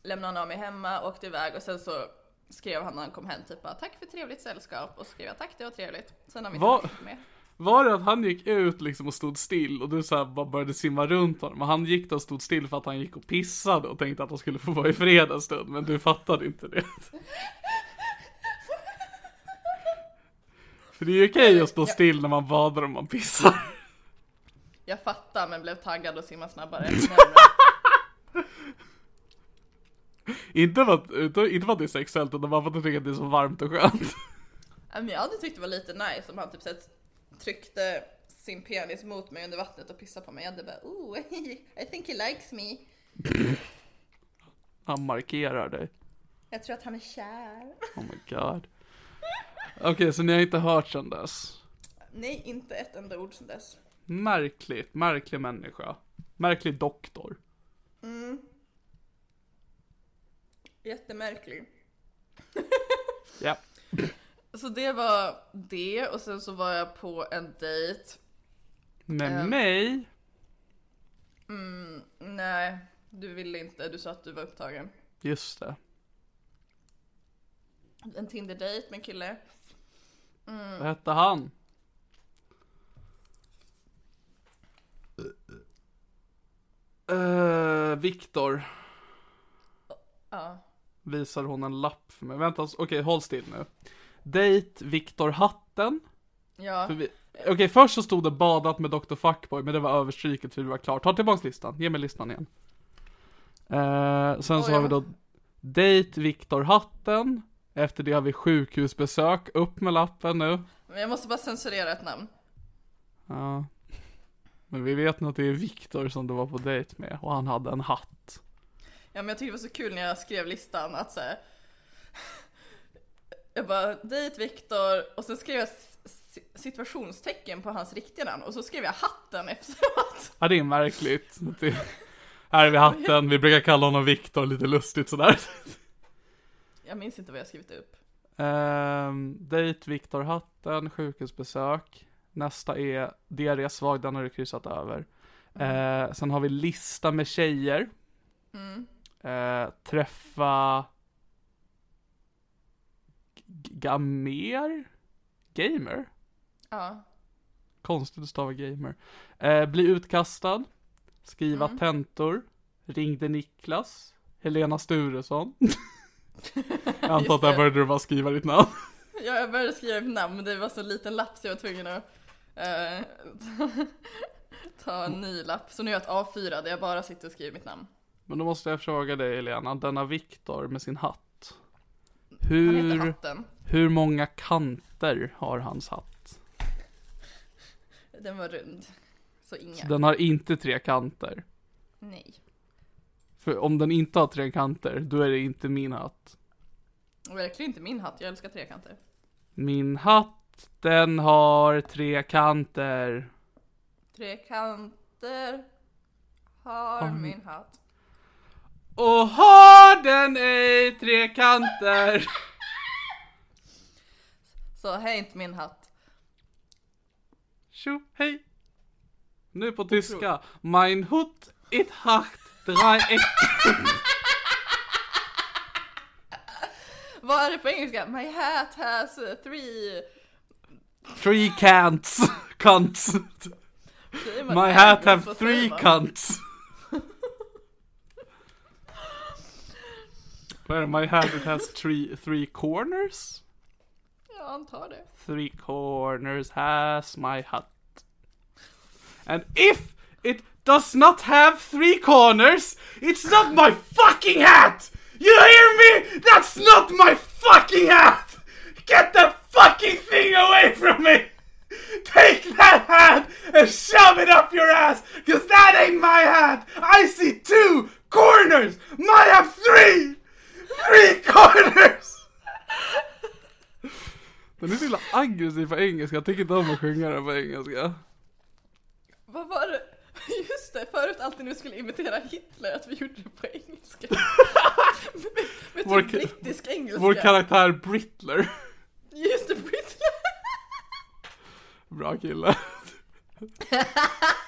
lämnade han av mig hemma, åkte iväg och sen så skrev han när han kom hem typ bara tack för trevligt sällskap och så skrev jag tack det var trevligt. Sen har vi inte med. Var det att han gick ut liksom och stod still och du så bara började simma runt honom? Och han gick då och stod still för att han gick och pissade och tänkte att han skulle få vara i fred en stund, men du fattade inte det. För det är ju okej att stå still när man badar och man pissar. Jag fattar men blev taggad och simma snabbare. Inte för att, inte för att det är sexuellt, utan bara för att du tycker att det är så varmt och skönt. Men jag hade tyckt det var lite nice om han typ sett, tryckte sin penis mot mig under vattnet och pissade på mig. Jag hade bara oh, I think he likes me. Han markerar dig. Jag tror att han är kär. Oh my god. Okej, så ni har inte hört sedan dess? Nej, inte ett enda ord sedan dess. Märkligt, märklig människa. Märklig doktor. Jättemärklig. Ja. Så det var det och sen så var jag på en dejt. Med Ehm. mig? Nej, du ville inte. Du sa att du var upptagen. Just det. En Tinder-dejt med en kille. Vad hette han? Uh, Viktor. Ja. Visar hon en lapp för mig. Vänta, okej håll still nu. Date Viktor Hatten. Ja, vi- Okej, först så stod det badat med Dr. Fuckboy, men det var överstryket för det var klart. Ta tillbaks listan, ge mig listan igen. Eh, sen så Oj, har vi ja. då Date Viktor Hatten. Efter det har vi sjukhusbesök, upp med lappen nu. men jag måste bara censurera ett namn. Ja. Men vi vet nog att det är Viktor som du var på dejt med, och han hade en hatt. Ja men jag tyckte det var så kul när jag skrev listan att så här, Jag bara, dejt Viktor och sen skrev jag situationstecken på hans riktiga namn och så skrev jag hatten efteråt. Ja, det är märkligt. Här är vi hatten, vi brukar kalla honom Viktor, lite lustigt sådär. Jag minns inte vad jag skrivit upp. Um, dejt Viktor Hatten, sjukhusbesök. Nästa är diarrésvag, den har du kryssat över. Eh, sen har vi lista med tjejer. Eh, träffa G- Gamer? Gamer? Ja. Konstigt att stava gamer. Eh, bli utkastad. Skriva tentor. Ringde Niklas. Helena Sturesson. Jag antar att där började du bara skriva ditt namn. Ja, jag började skriva mitt namn men det var så en liten lapp så jag var tvungen att eh, ta en ny lapp. Så nu har jag ett A4 där jag bara sitter och skriver mitt namn. Men då måste jag fråga dig Helena, denna Viktor med sin hatt. Hur, Hatten. hur många kanter har hans hatt? Den var rund. Så inga. Den har inte tre kanter. Nej. För om den inte har tre kanter, då är det inte min hatt. Verkligen inte min hatt, jag älskar trekanter. Min hatt, den har tre kanter. Trekanter har min hatt. Och har den ej tre kanter? Så här är inte min hatt. Tjo, hej. Nu på tyska. Mein Hut it hacht drei. Vad är det på engelska? My hat has uh, three... Three cants. Cunts. My hat have three cunts. Where my hat it has three, three corners? Jag antar det. Three corners has my hat. And if it does not have three corners, it's not my fucking hat! You hear me? That's not my fucking hat! Get that fucking thing away from me! Take that hat and shove it up your ass, cause that ain't my hat! I see two corners! Mine have three! Three corners! Den är så himla aggressiv på engelska, jag tycker inte om att sjunga den på engelska. Vad var det? Just det, förut alltid när vi skulle imitera Hitler att vi gjorde det på engelska. med med Vår typ brittisk engelska. Vår karaktär Brittler. Just det, Brittler. Bra kille.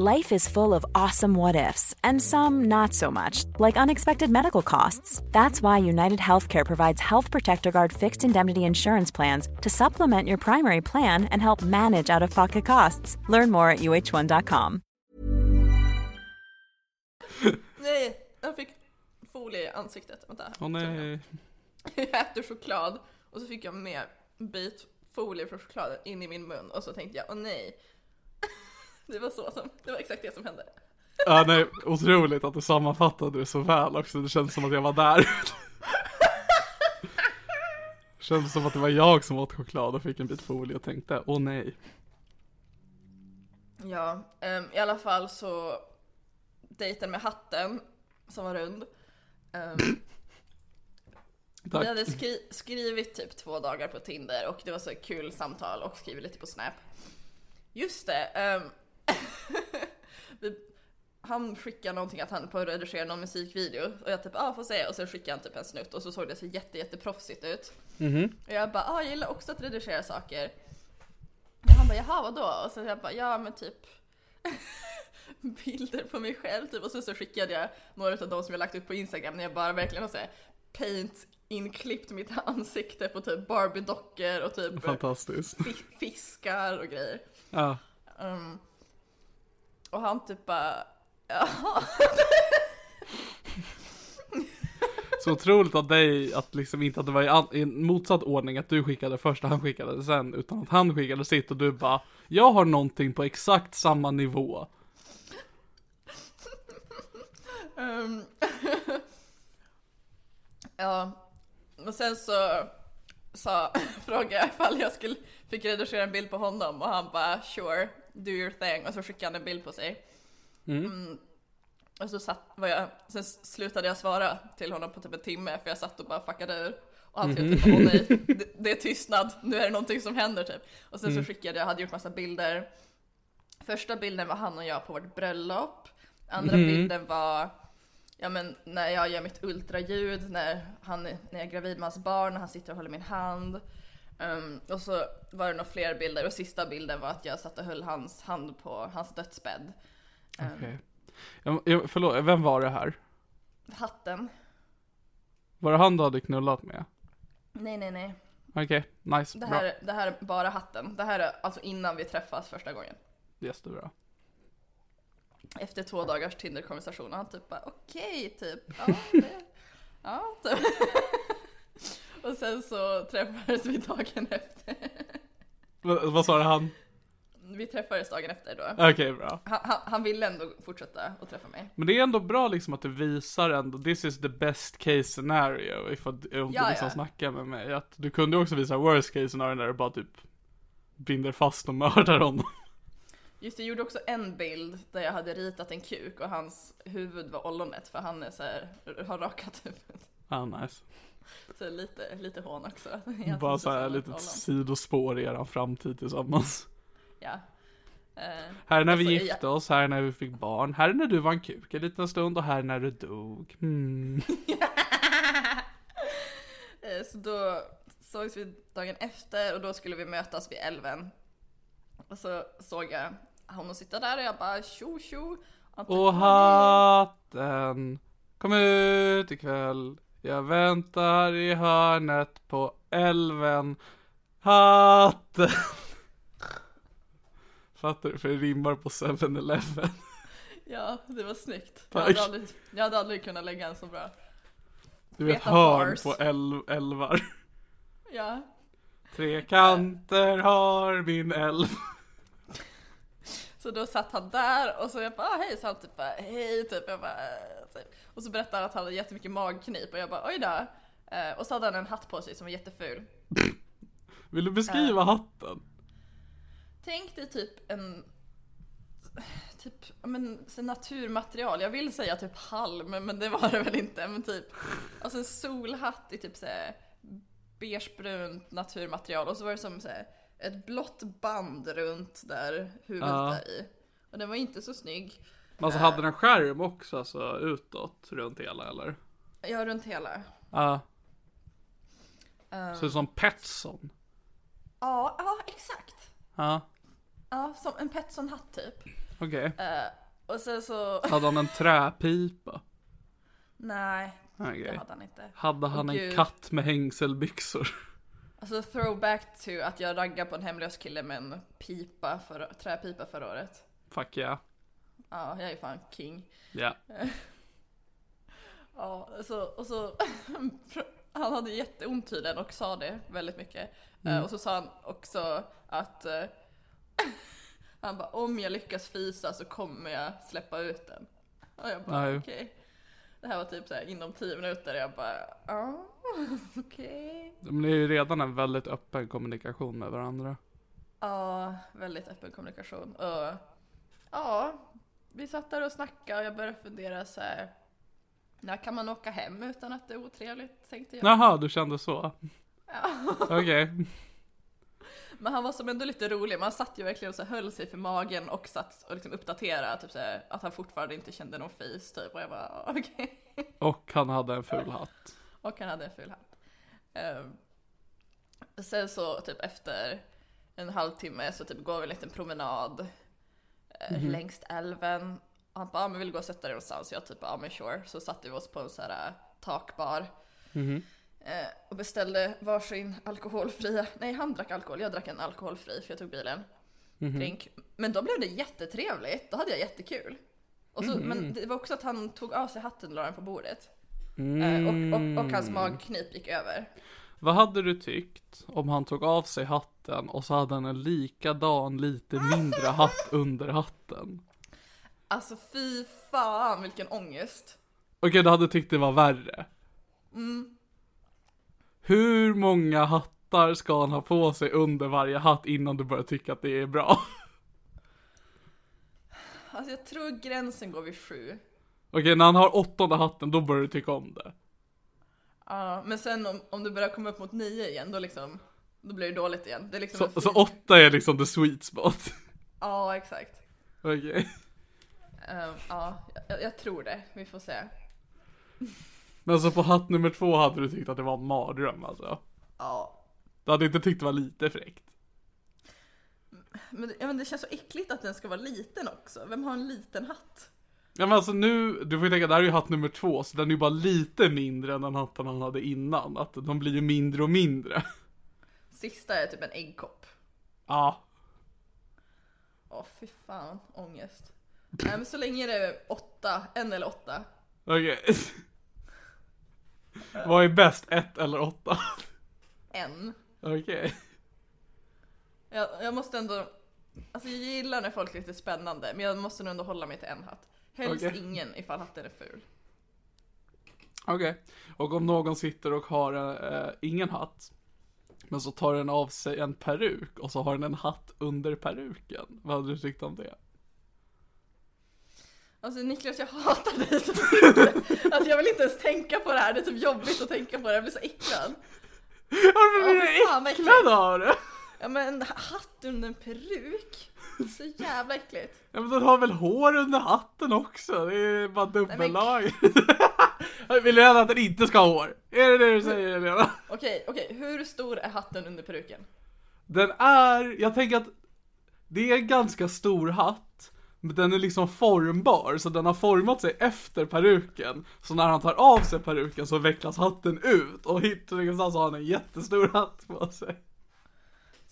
Life is full of awesome what ifs, and some not so much, like unexpected medical costs. That's why United Healthcare provides Health Protector Guard fixed indemnity insurance plans to supplement your primary plan and help manage out of pocket costs. Learn more at uh1.com. Nej, jag fick folie i ansiktet. Vänta. Åh nej. Jag äter choklad och så fick jag med bit folie från chokladen in i min mun och så tänkte jag, åh nej. Det var så som, det var exakt det som hände. Ja, nej, otroligt att du sammanfattade det så väl också. Det känns som att jag var där. Det känns som att det var jag som åt choklad och fick en bit folie och tänkte, åh nej. Ja, ehm, i alla fall så dejten med hatten som var rund. Tack. vi hade skri- skrivit typ två dagar på Tinder och det var så kul samtal och skrivit lite på Snap. Just det. vi, han skickade någonting att han på att redigera någon musikvideo och jag typ ah får se och sen skickade han typ en snutt och så såg det så jätte jätteproffsigt ut. Och jag bara ah jag gillar också att redigera saker. Och han bara jaha vadå? Och så jag bara ja men typ bilder på mig själv typ och så, så skickade jag några av de som jag lagt upp på Instagram när jag bara verkligen har såhär paint inklippt mitt ansikte på typ Barbie-dockor och typ Fantastiskt. fiskar och grejer. Ja. Um, och han typ bara jaha. Så otroligt av dig att liksom inte att det var i, an- i en motsatt ordning att du skickade först och han skickade sen utan att han skickade sitt och du bara Jag har någonting på exakt samma nivå. Um, ja, och sen så sa, frågade jag ifall jag skulle, fick redigera en bild på honom och han bara sure, do your thing och så skickade han en bild på sig. Mm. Och så satt, var jag, sen slutade jag svara till honom på typ en timme för jag satt och bara fuckade ur. Och han skrev typ åh nej, det, det är tystnad, nu är det någonting som händer typ. Och sen så skickade jag, hade gjort massa bilder. Första bilden var han och jag på vårt bröllop. Andra bilden var Ja men när jag gör mitt ultraljud, när, han, när jag är gravid med hans barn, när han sitter och håller min hand. Ehm, och så var det några fler bilder och sista bilden var att jag satt och höll hans hand på hans dödsbädd. Ehm, Okej. Jag, förlåt, vem var det här? Hatten. Var det han du hade knullat med? Nej nej nej. Okej, nice, Det bra. här, det här är bara hatten. Det här är alltså innan vi träffas första gången. Jättebra. Efter två dagars Tinder-konversation och han typ bara okej typ. Ja, det, ja typ. Och sen så träffades vi dagen efter. Va, vad sa han? Vi träffades dagen efter då. Okej, bra. Han, han, han ville ändå fortsätta att träffa mig. Men det är ändå bra liksom att du visar ändå, this is the best case scenario if, om du Ja, liksom ja. snackar med mig. Att du kunde också visa worst case scenario när du bara typ binder fast och mördar honom. Just det, jag gjorde också en bild där jag hade ritat en kuk och hans huvud var ollonet för han är så här, har rakat huvudet. ah, nice. Så lite, lite hån också. Egentligen Bara så här litet sidospår i eran framtid tillsammans. Ja. Eh, Här är när vi så- gifte oss, här är när vi fick barn, här är när du var en kuk en liten stund och här är när du dog. Eh, Så då sågs vi dagen efter och då skulle vi mötas vid älven. Och så såg jag honom sitta där och jag bara tjo tjo. Och hatten kom ut ikväll. Jag väntar i hörnet på älven. Hatten. Fattar du? För det rimmar på 7-Eleven. Ja, det var snyggt. Jag Tack. hade, aldrig, jag hade aldrig kunnat lägga en så bra. Du vet hörn bars. på äl- älvar. Ja. Tre kanter har min älv. Så då satt han där och så jag bara ah, hej, så han typ bara hej typ. Jag bara, "Eh", typ. Och så berättade han att han hade jättemycket magknip och jag bara oj då. Eh, Och så hade han en hatt på sig som var jätteful. Vill du beskriva hatten? Tänk dig typ en typ, men så naturmaterial. Jag vill säga typ halm, men det var det väl inte. Men typ, alltså en solhatt i typ såhär beigebrunt naturmaterial och så var det som såhär ett blått band runt där huvudet Ja. är i. Och den var inte så snygg. Men alltså hade den skärm också alltså utåt runt hela eller? Ja, runt hela. Ja. Eh, Så som Petson. Ja, ja exakt. Ja, Ja, som en Petson-hatt typ. okej. Eh, och sen så, Hade han en träpipa? nej, det Okej. hade han inte. Hade han en gud. katt med hängselbyxor? Alltså throwback to att jag raggade på en hemlös kille med en pipa för, träpipa förra året. Fuck yeah. Ja, jag är fan king. Ja. Ja, så, och så han hade jätteont tydligen och sa det väldigt mycket. Mm. Eh, Och så sa han också att eh, han bara om jag lyckas fisa så kommer jag släppa ut den. Och jag bara okej. Det här var typ så här inom 10 minuter jag bara ja okej. Men det är ju redan en väldigt öppen kommunikation med varandra. Ja, väldigt öppen kommunikation. Och ja, vi satt där och snackade och jag började fundera så här. När kan man åka hem utan att det är otrevligt tänkte jag. Jaha, du kände så? Ja. Okej. Men han var som ändå lite rolig, man satt ju verkligen och så höll sig för magen och satt och liksom uppdaterade typ så här, att han fortfarande inte kände någon fis typ och jag bara okej. Och han hade en ful hatt. Och han hade en ful hatt. Ehm, sen så typ efter en halvtimme så typ går vi en liten promenad eh, längs älven. Och han bara, ah, men vill du gå och sätta dig någonstans? Jag typ, ja men sure. Så satte vi oss på en sån här eh, takbar. Eh, och beställde varsin alkoholfria, nej han drack alkohol, jag drack en alkoholfri för jag tog bilen. Drink. Men då blev det jättetrevligt, då hade jag jättekul. Och så, Men det var också att han tog av sig hatten och la den på bordet. Eh, och, och, och hans magknip gick över. Vad hade du tyckt om han tog av sig hatten och så hade han en likadan lite mindre hatt under hatten? Alltså fy fan vilken ångest. Okej, du hade tyckt det var värre. Hur många hattar ska han ha på sig under varje hatt innan du börjar tycka att det är bra? Alltså jag tror gränsen går vid sju. Okej, när han har åttonde hatten, då börjar du tycka om det. Ja, men sen om, om du börjar komma upp mot nio igen, då liksom, då blir det dåligt igen. Det är liksom Så, så åtta är liksom the sweet spot. Ja, exakt. Okej. Ehm, ja, jag, jag tror det. Vi får se. Men så på hatt nummer två hade du tyckt att det var en mardröm alltså? Ja. Du hade inte tyckt det var lite fräckt? Men, det- ja, men det känns så äckligt att den ska vara liten också. Vem har en liten hatt? Ja men alltså nu, du får ju tänka, det här är ju hatt nummer två, så den är ju bara lite mindre än den hatten han hade innan. Att de blir ju mindre och mindre. Sista är typ en äggkopp. Ja. Åh fy fan, ångest. Nej men så länge det är åtta, en eller åtta. Okej. Vad är bäst, ett eller åtta? En. Okej. Jag, jag måste ändå, alltså jag gillar när folk är lite spännande, men jag måste nog ändå hålla mig till en hatt. Helst Okej. ingen ifall hatten är ful. Okej. Och om någon sitter och har eh, ingen hatt, men så tar den av sig en peruk och så har den en hatt under peruken. Vad hade du tyckt om det? Alltså Niklas jag hatar dig så mycket. Alltså jag vill inte ens tänka på det här, det är typ jobbigt att tänka på det, jag blir så äcklad. Varför blir du äcklad av det? Ja men en hatt under en peruk. Så jävla äckligt. Ja men den har väl hår under hatten också? Det är bara dubbellag. Vill du att den inte ska ha hår? Är det det du säger Helena? Okej, okej, hur stor är hatten under peruken? Den är, jag tänker att det är en ganska stor hatt. Men den är liksom formbar, så den har format sig efter peruken. Så när han tar av sig peruken så vecklas hatten ut och hittar någonstans har han en jättestor hatt på sig.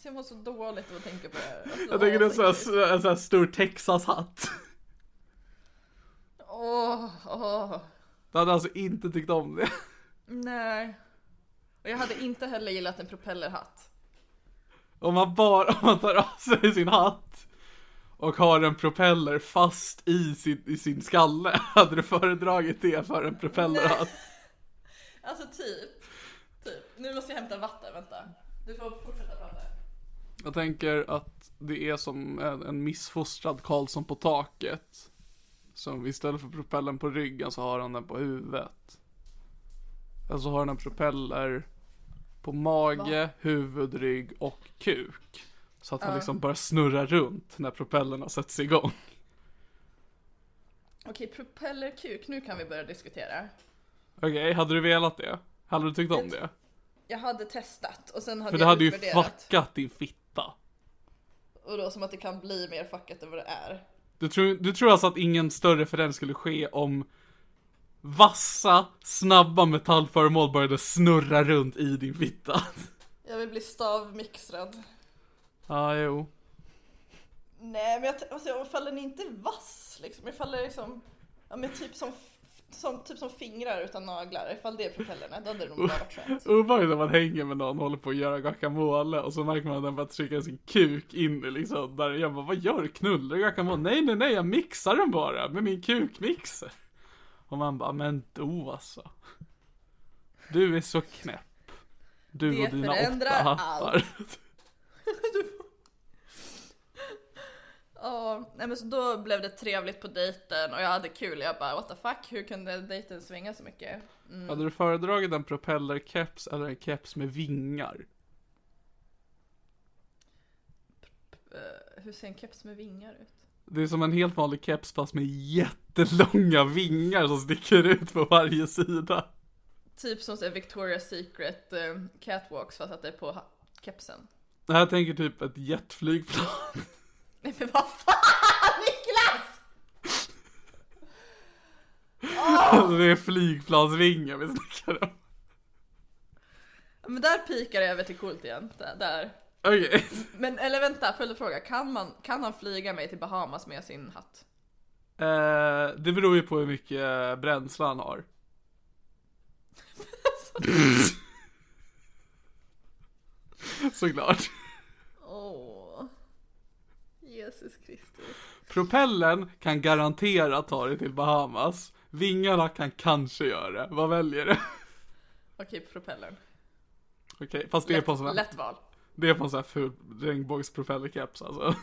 Så jag mår så dåligt av att tänka på det här. Alltså, Jag tänker det är åh, så här, en sån här stor Texas-hatt. Åh, åh, Du hade alltså inte tyckt om det. nej. Och jag hade inte heller gillat en propellerhatt. Om man bara, om man tar av sig sin hatt och har en propeller fast i sin, i sin skalle, hade du föredragit det för en propellerhatt? Alltså typ. Typ. Nu måste jag hämta vatten, vänta. Du får fortsätta. Jag tänker att det är som en, en missfostrad Karlsson på taket. Som istället för propellern på ryggen så har han den på huvudet. Alltså har han en propeller på mage, huvud, rygg och kuk. Så att han liksom börjar snurra runt när propellerna sätts igång. Okej, propellerkuk, nu kan vi börja diskutera. Okej, hade du velat det? Hade du tyckt om det? Jag hade testat och sen hade För det jag hade ju fuckat din fitta. Och då som att det kan bli mer fuckat än vad det är. Du tror, du tror alltså att ingen större förändring skulle ske om vassa, snabba metallföremål började snurra runt i din fitta? Jag vill bli stavmixrad. Ja, jo. Nej men jag, alltså, ifall den inte är vass liksom, ifall det är liksom, ja men typ som, som, typ som fingrar utan naglar, ifall det är propellerna, då hade det nog bara varit skönt. Obehagligt när man hänger med någon och håller på att göra guacamole och så märker man att den börjar trycka sin kuk in i liksom där. Jag bara, vad gör du? Knullar guacamole? Nej, nej, nej, jag mixar den bara med min kukmixer. Och man bara, men då alltså. Du är så knäpp. Du Det och dina åtta hattar. Ja, nej men så då blev det trevligt på dejten och jag hade kul. Jag bara what the fuck, hur kunde dejten svänga så mycket? Mm. Hade du föredragit en propellerkeps eller en keps med vingar? Eh, hur ser en keps med vingar ut? Det är som en helt vanlig keps fast med jättelånga vingar som sticker ut på varje sida. Typ som Victoria's Secret eh, catwalks fast att det är på kepsen. Det här tänker typ ett jetflygplan. Nej men vad fan Niklas! det är flygplansvingar vi snackar om. Men där pikar det över till coolt igen. Där. där. Okej. Men eller vänta, följdfråga. Kan, man, kan han flyga mig till Bahamas med sin hatt? Eh, det beror ju på hur mycket bränsle han har. Såklart. Jesus Kristus. Propellen kan garantera ta dig till Bahamas. Vingarna kan kanske göra det. Vad väljer du? Okej, propellern. Okej, fast det är på en sån här, Lätt val. det är på en sån här ful regnbågspropellerkeps alltså.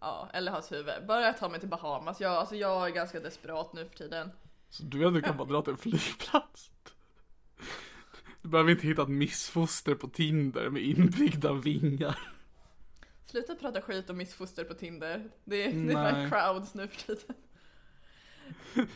Ja, eller hans huvud. Bara ta mig till Bahamas. Jag, alltså jag är ganska desperat nu för tiden. Så du vet, du kan bara dra till en flygplats. Du behöver inte hitta ett missfoster på Tinder med inbyggda vingar. Sluta prata skit om missfoster på Tinder. Det är, det är crowds nu för tiden.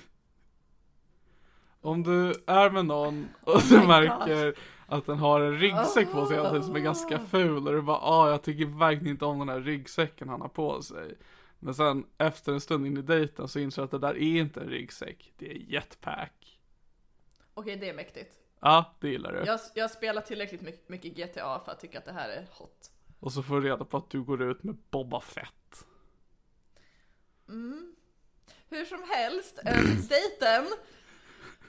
Om du är med någon och du märker att den har en ryggsäck på sig tiden som är ganska ful och du bara ah jag tycker verkligen inte om den här ryggsäcken han har på sig. Men sen efter en stund in i dejten så inser du att det där är inte en ryggsäck, det är jetpack. Okej, det är mäktigt. Ja, det gillar du. Jag, jag spelar tillräckligt mycket, mycket GTA för att tycka att det här är hot. Och så får du reda på att du går ut med Boba Fett. Hur som helst, dejten.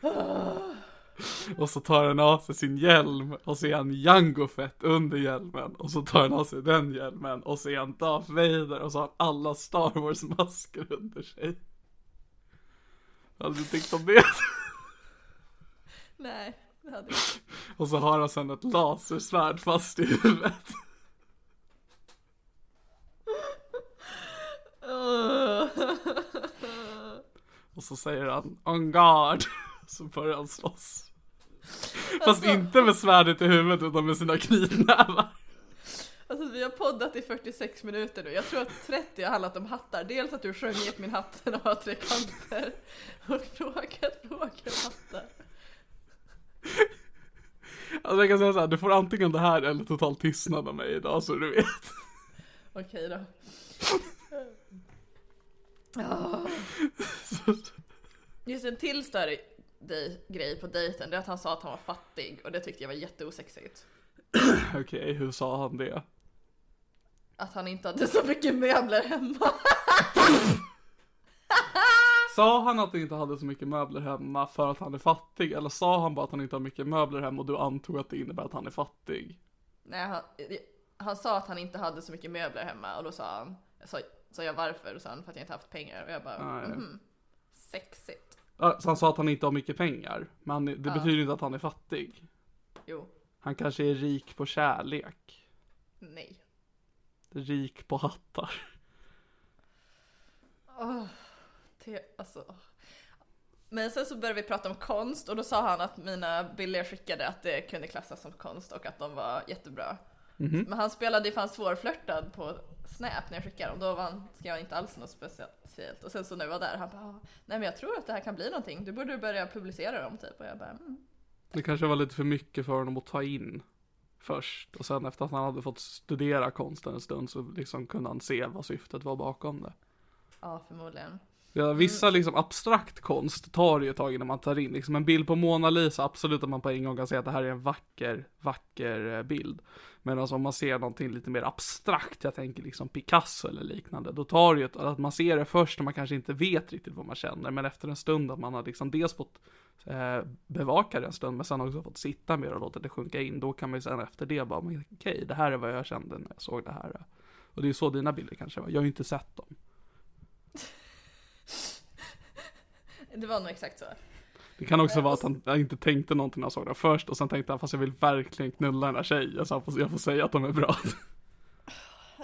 Och så tar han av sig sin hjälm och så är han Jango Fett under hjälmen. Och så tar han av sig den hjälmen och så är han Darth Vader och så har han alla Star Wars masker under sig. Hade du tyckt om det? Nej, det hade jag inte. Och så har han sen ett lasersvärd fast i huvudet. Och så säger han On guard. Så börjar han slåss. Fast inte med svärdet i huvudet utan med sina knytnävar. Alltså vi har poddat i 46 minuter nu. Jag tror att 30 har handlat om hattar. Dels att du sjöng Get min hatt, den har tre kanter. Och frågat frågor om hattar. Alltså jag kan säga såhär, du får antingen det här eller total tystnad av mig idag så du vet. Okej då. Ah. Just en till större dej- grej på dejten, det är att han sa att han var fattig och det tyckte jag var jätteosexigt. Okej, hur sa han det? Att han inte hade så mycket möbler hemma. Sa han att han inte hade så mycket möbler hemma för att han är fattig? Eller sa han bara att han inte har mycket möbler hemma och du antog att det innebär att han är fattig? Nej, han, han sa att han inte hade så mycket möbler hemma och då sa han, sa, sa jag varför? Och han för att jag inte haft pengar och jag bara, Ah, ja. mhm, sexigt. Ja, Så han sa att han inte har mycket pengar, men det betyder inte att han är fattig. Jo, Han kanske är rik på kärlek. nej. rik på hattar. Åh, det, alltså. Men sen så började vi prata om konst och då sa han att mina bilder jag skickade att det kunde klassas som konst och att de var jättebra. Men han spelade fan svårflörtad på Snap när jag skickade dem. Då var han, skrev han inte alls något speciellt. Och sen så när vi var där, han bara "Ah, Nej men jag tror att det här kan bli någonting. Du borde börja publicera dem typ. Och jag bara mm. Det kanske var lite för mycket för honom att ta in först. Och sen efter att han hade fått studera konsten en stund så liksom kunde han se vad syftet var bakom det. Ja förmodligen. Ja, vissa liksom abstrakt konst tar det ju ett tag innan man tar in. Liksom en bild på Mona Lisa, absolut att man på en gång kan säga att det här är en vacker, vacker eh, bild. Men alltså om man ser någonting lite mer abstrakt, jag tänker liksom Picasso eller liknande, då tar det ju ett, att man ser det först när man kanske inte vet riktigt vad man känner, men efter en stund att man har liksom dels fått eh, bevaka det en stund, men sen också fått sitta med det och låta det sjunka in, då kan man ju sen efter det bara, men okej, det här är vad jag kände när jag såg det här. Och det är ju så dina bilder kanske var, jag har ju inte sett dem. Det var nog exakt så. Det kan också vara att han inte tänkte någonting när han såg det först och sen tänkte han fast jag vill verkligen knulla den här tjejen så får, jag får säga att de är bra.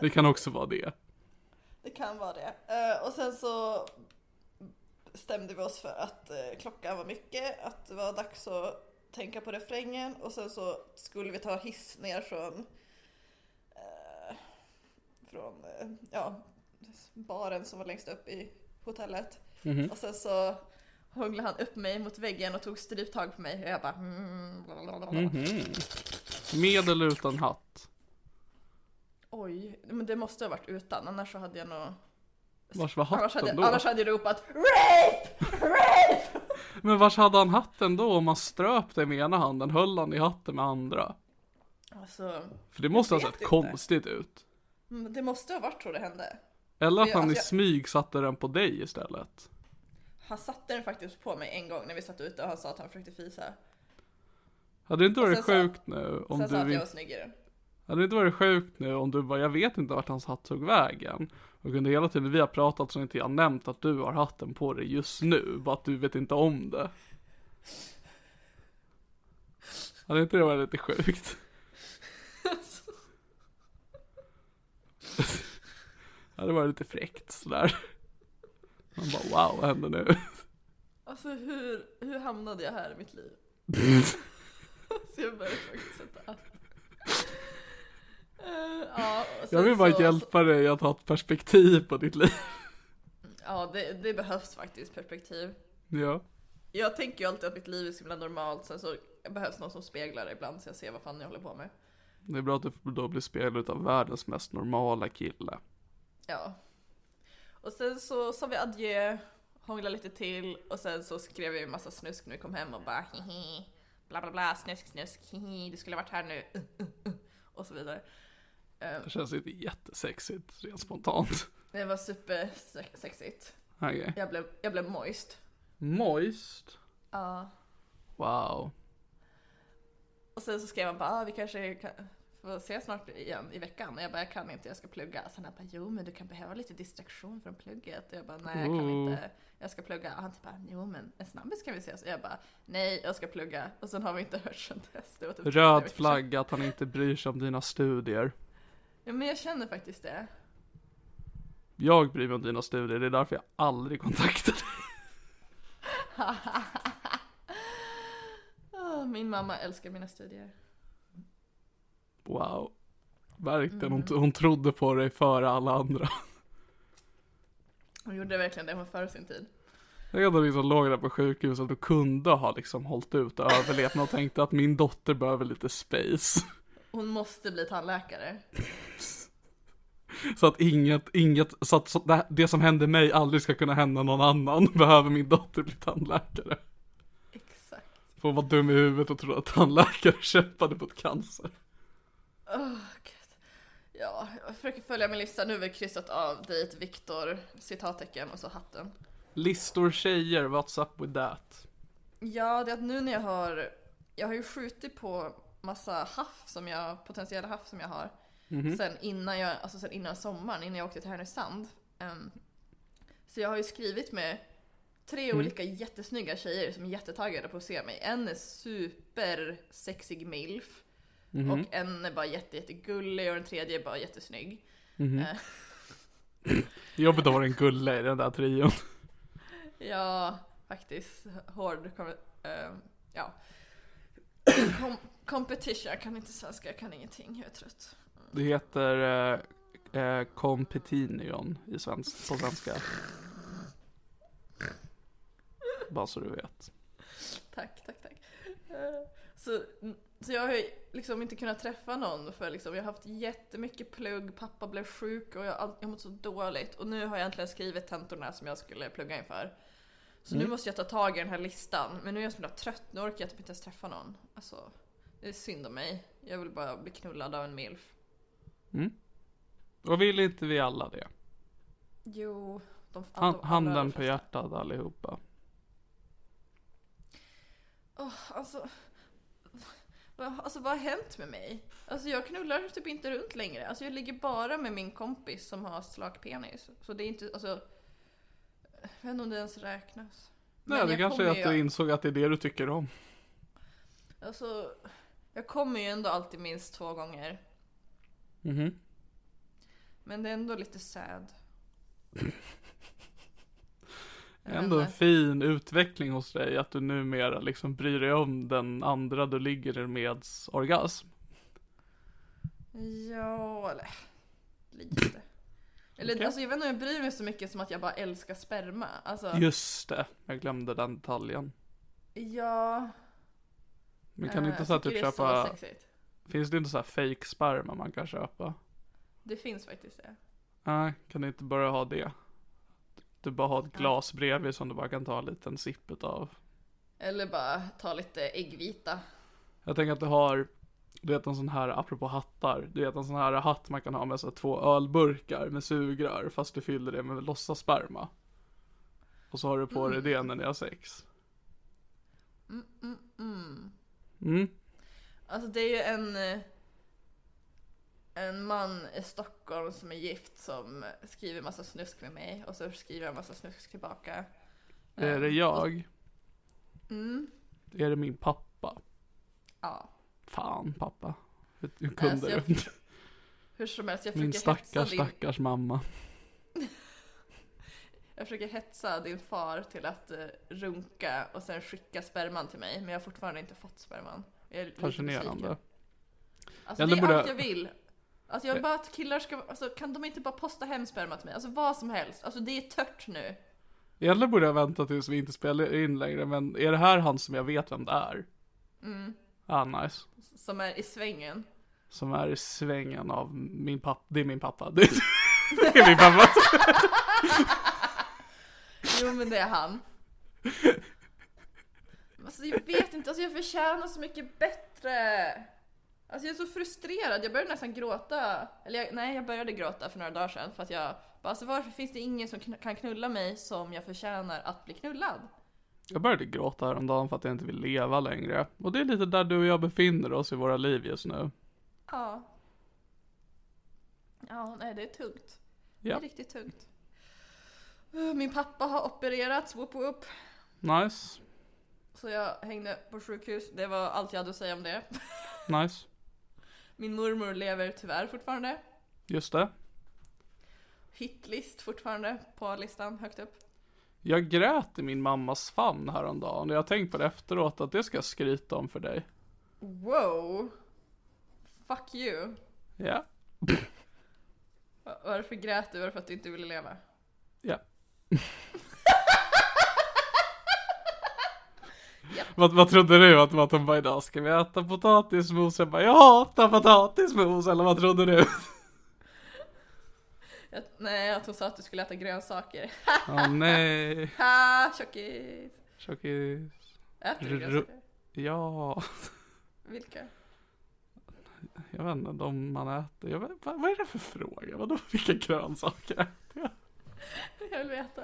Det kan också vara det. Det kan vara det. Eh, och sen så bestämde vi oss för att eh, klockan var mycket, att det var dags att tänka på refrängen och sen så skulle vi ta hiss ner från eh, från ja, baren som var längst upp i hotellet. Och sen så hånglade han upp mig mot väggen och tog stryptag på mig och jag bara mm, blablabla. Med eller utan hatt? Oj, men det måste ha varit utan annars så hade jag nog Vars var Annars hade, hatten då? annars hade jag ropat RAPE! RAPE! Men vars hade han hatten då om man ströp det med ena handen? Höll han i hatten med andra? Alltså, För det måste ha sett inte. konstigt ut. mm, det måste ha varit så det hände. Eller att han i alltså, smyg satte den på dig istället. Han satte den faktiskt på mig en gång när vi satt ute och han sa att han försökte fisa. Hade det inte varit sen sa- sjukt nu om Sen sa du att jag var snygg i den. Hade det inte varit sjukt nu om du bara, jag vet inte vart hans hatt tog vägen. Och under hela tiden vi har pratat så inte jag nämnt att du har hatten på dig just nu, bara att du vet inte om det. Hade inte det varit lite sjukt? hade varit lite fräckt sådär. Man bara wow, vad händer nu? Alltså hur, hur hamnade jag här i mitt liv? så jag började faktiskt sätta Eh, ja, Jag vill bara så- hjälpa dig att ha ett perspektiv på ditt liv. Ja, det, det behövs faktiskt perspektiv. Ja. Jag tänker ju alltid att mitt liv är så himla normalt, sen så behövs någon som speglar det ibland så jag ser vad fan jag håller på med. Det är bra att du då blir speglad av världens mest normala kille. Ja. Och sen så sa vi adjö, hånglade lite till och sen så skrev vi en massa snusk när vi kom hem och bara hihi, bla bla bla, snusk snusk, hihi, du skulle ha varit här nu, uh, uh, uh, och så vidare. Eh, Det känns inte jättesexigt rent spontant. Det var supersexigt. Okej. Jag blev, jag blev moist. Moist. Ja. Wow. Och sen så skrev han bara, ah, vi kanske kan få ses snart igen i veckan. Och jag bara, jag kan inte, jag ska plugga. Sen han bara, jo men du kan behöva lite distraktion från plugget. Och jag bara, nej jag kan Ooh. inte, jag ska plugga. Och han typ bara, jo men en snabbis kan vi ses. Och jag bara, nej jag ska plugga. Och sen har vi inte hört sen dess. Typ Röd flagga att han inte bryr sig om dina studier. Ja men jag känner faktiskt det. Jag bryr mig om dina studier, det är därför jag aldrig kontaktar dig. Min mamma älskar mina studier. Wow. Verkligen, Mm. hon, hon trodde på dig före alla andra. Hon gjorde verkligen det, hon före sin tid. Jag hade liksom låg där på sjukhuset och kunde ha liksom hållit ut och överlevt och tänkte att min dotter behöver lite space. Hon måste bli tandläkare. Så att inget, inget, så att så det, det som hände mig aldrig ska kunna hända någon annan behöver min dotter bli tandläkare. Exakt. För hon var dum i huvudet och trodde att tandläkare kämpade mot cancer. Gud. Ja, jag försöker följa min lista. Nu har vi kryssat av dejt Viktor, citattecken och så hatten. Listor tjejer, what's up with that? Ja, det är att nu när jag har, jag har ju skjutit på massa haff som jag, potentiella haff som jag har. Sen innan jag, alltså sen innan sommaren, innan jag åkte till Härnösand. Ehm, så jag har ju skrivit med tre olika jättesnygga tjejer som är jättetaggade på att se mig. En är super sexig milf. Och en är bara jätte, jättegullig och den tredje är bara jättesnygg. Eh, Jobbigt att vara en gulle i den där trion. Ja, faktiskt. Hård. kom- eh, ja. Kom, competition. Jag kan inte svenska, jag kan ingenting. Jag är trött. Det heter eh, eh, Competinion i svensk, på svenska. Bara så du vet. Tack, tack, tack. Eh, Så, så jag har ju liksom inte kunnat träffa någon för liksom, jag har haft jättemycket plugg, pappa blev sjuk och jag har all- mått så dåligt. Och nu har jag äntligen skrivit tentorna som jag skulle plugga inför. Så nu måste jag ta tag i den här listan. Men nu är jag så himla trött, nu orkar jag typ inte ens träffa någon. Alltså, det är synd om mig. Jag vill bara bli knullad av en milf. Och vill inte vi alla det? Jo, de, Han, de handen på hjärtat allihopa. Åh, alltså, alltså vad har hänt med mig? Alltså jag knullar typ inte runt längre. Alltså jag ligger bara med min kompis som har slak penis. Så det är inte, alltså. Jag vet inte om det ens räknas. Nej, Men det jag kanske är att du ju- insåg att det är det du tycker om. Alltså, jag kommer ju ändå alltid minst två gånger. Mhm. Men det är ändå lite sad. Ändå en fin utveckling hos dig att du numera liksom bryr dig om den andra du ligger meds orgasm. Ja, eller lite. Eller Okej. alltså jag vet inte om jag bryr mig så mycket som att jag bara älskar sperma. Alltså, Just det, jag glömde den detaljen. ja. Men kan du eh, inte så här typ köpa, finns det inte så här fake sperma man kan köpa? Det finns faktiskt det. Nej, kan du inte bara ha det? Du bara har ett glas bredvid som du bara kan ta en liten sipp utav. Eller bara ta lite äggvita. Jag tänker att du har, du vet en sån här, apropå hattar, du vet en sån här hatt man kan ha med så två ölburkar med sugrör fast du fyller det med låtsassperma. Och så har du på dig det när ni har sex. Mm, mm, mm. Mm. Alltså det är ju en, eh, en man i Stockholm som är gift som skriver massa snusk med mig och så skriver jag massa snusk tillbaka. Är det jag? Mm, Är det min pappa? ja. Fan pappa. Hur, hur kunde Alltså, jag- du? Hur som helst, jag Min stackars din, stackars mamma. jag försöker hetsa din far till att eh, runka och sen skicka sperman till mig. Men jag har fortfarande inte fått sperman. Jag är Fascinerande. Alltså det är borde- allt jag vill. Alltså jag bara att killar ska, alltså kan de inte bara posta hem sperma till mig? Alltså vad som helst. Alltså det är tört nu. Egentligen borde jag vänta tills vi inte spelar in längre, men är det här han som jag vet vem det är? Mm. Ah, nice. Som är i svängen. Som är i svängen av min pappa. Det är min pappa. Det det är min pappa. Jo men det är han. Alltså jag vet inte, alltså jag förtjänar så mycket bättre. Alltså jag är så frustrerad, jag började nästan gråta. Eller jag, nej, jag började gråta för några dagar sedan för att jag bara, alltså varför finns det ingen som kn- kan knulla mig som jag förtjänar att bli knullad? Jag började gråta häromdagen för att jag inte vill leva längre. Och det är lite där du och jag befinner oss i våra liv just nu. Ja. Ja, nej det är tungt. Det Ja, är riktigt tungt. Uh, Min pappa har opererats, whoop whoop. nice. Så jag hängde på sjukhus, det var allt jag hade att säga om det. Nice. Min mormor lever tyvärr fortfarande. Just det. Hitlist fortfarande på listan högt upp. Jag grät i min mammas famn häromdagen och jag har tänkt på det efteråt att det ska jag skryta om för dig. Wow! Fuck you. Ja. Va- Varför grät du? Var det för att du inte ville leva? Ja. vad, vad trodde du? Att, att hon bara idag ska vi äta potatismos? Jag bara jag hatar potatismos eller vad trodde du? Jag, nej, att hon sa att du skulle äta grönsaker. Åh nej. Ha, tjockis! Tjockis. Äter du grönsaker? Ja, Vilka? jag vet inte, de man äter. Jag vet, vad, vad är det för fråga? Vadå, vilka grönsaker äter jag? Jag vill veta.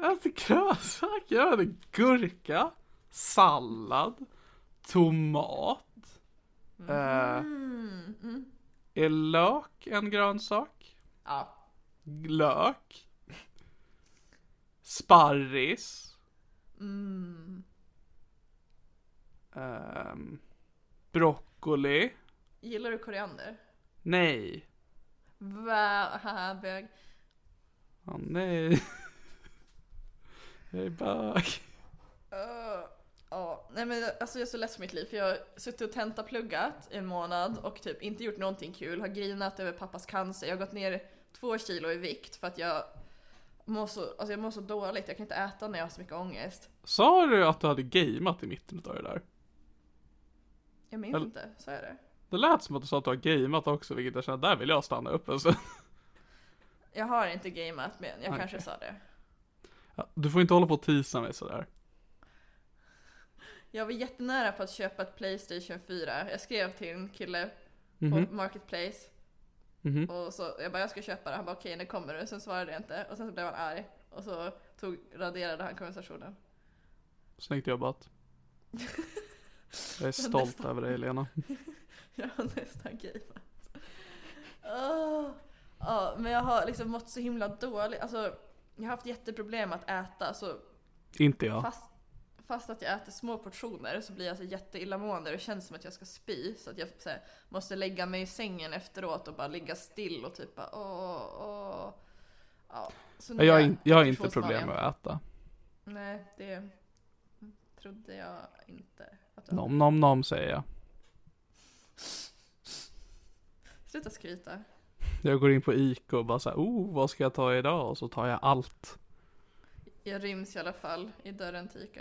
Jag äter grönsaker, jag äter gurka, sallad, tomat. Eh, Mm, mm. är lök en grönsak? Ja. Lök. Sparris. Mm. Ehm, broccoli. Gillar du koriander? Nej. Va? Haha, bög. Åh nej. Jag är bög. Uh, Ja, nej men alltså jag är så less på mitt liv för jag har suttit och tentapluggat i en månad och typ inte gjort någonting kul, har grinat över pappas cancer, jag har gått ner två kilo i vikt för att jag mår så, alltså jag mår så dåligt, jag kan inte äta när jag har så mycket ångest. Sa du att du hade gameat i mitten av det där? Jag minns Eller- inte, så är det. Det lät som att du sa att du har gameat också, vilket jag kände, där vill jag stanna upp alltså. Jag har inte gameat men jag Okej. kanske sa det. Du får inte hålla på och tisa mig sådär. Jag var jättenära på att köpa ett Playstation 4. Jag skrev till en kille på Marketplace. Mhm. Och så, jag bara jag ska köpa det. Han bara okej när kommer du? Sen svarade jag inte. Och sen så blev han arg. Och så tog, raderade han konversationen. Snyggt jobbat. Jag är stolt nästan. över dig Lena. Jag har nästan gameat. Åh. Ja, men jag har liksom mått så himla dåligt. Alltså, jag har haft jätteproblem att äta. Så Inte jag. fast, fast att jag äter små portioner så blir jag så jätteillamående. Det känns som att jag ska spy. Så att jag så här, måste lägga mig i sängen efteråt och bara ligga still och typ bara åh, åh. Ja, så nu Jag har, in, jag har inte problem med att äta. Nej, det trodde jag inte. Att. Nom nom nom säger jag. Sluta skryta. Jag går in på Ica och bara såhär, oh vad ska jag ta idag? Och så tar jag allt. Jag ryms i alla fall i dörren till Ica.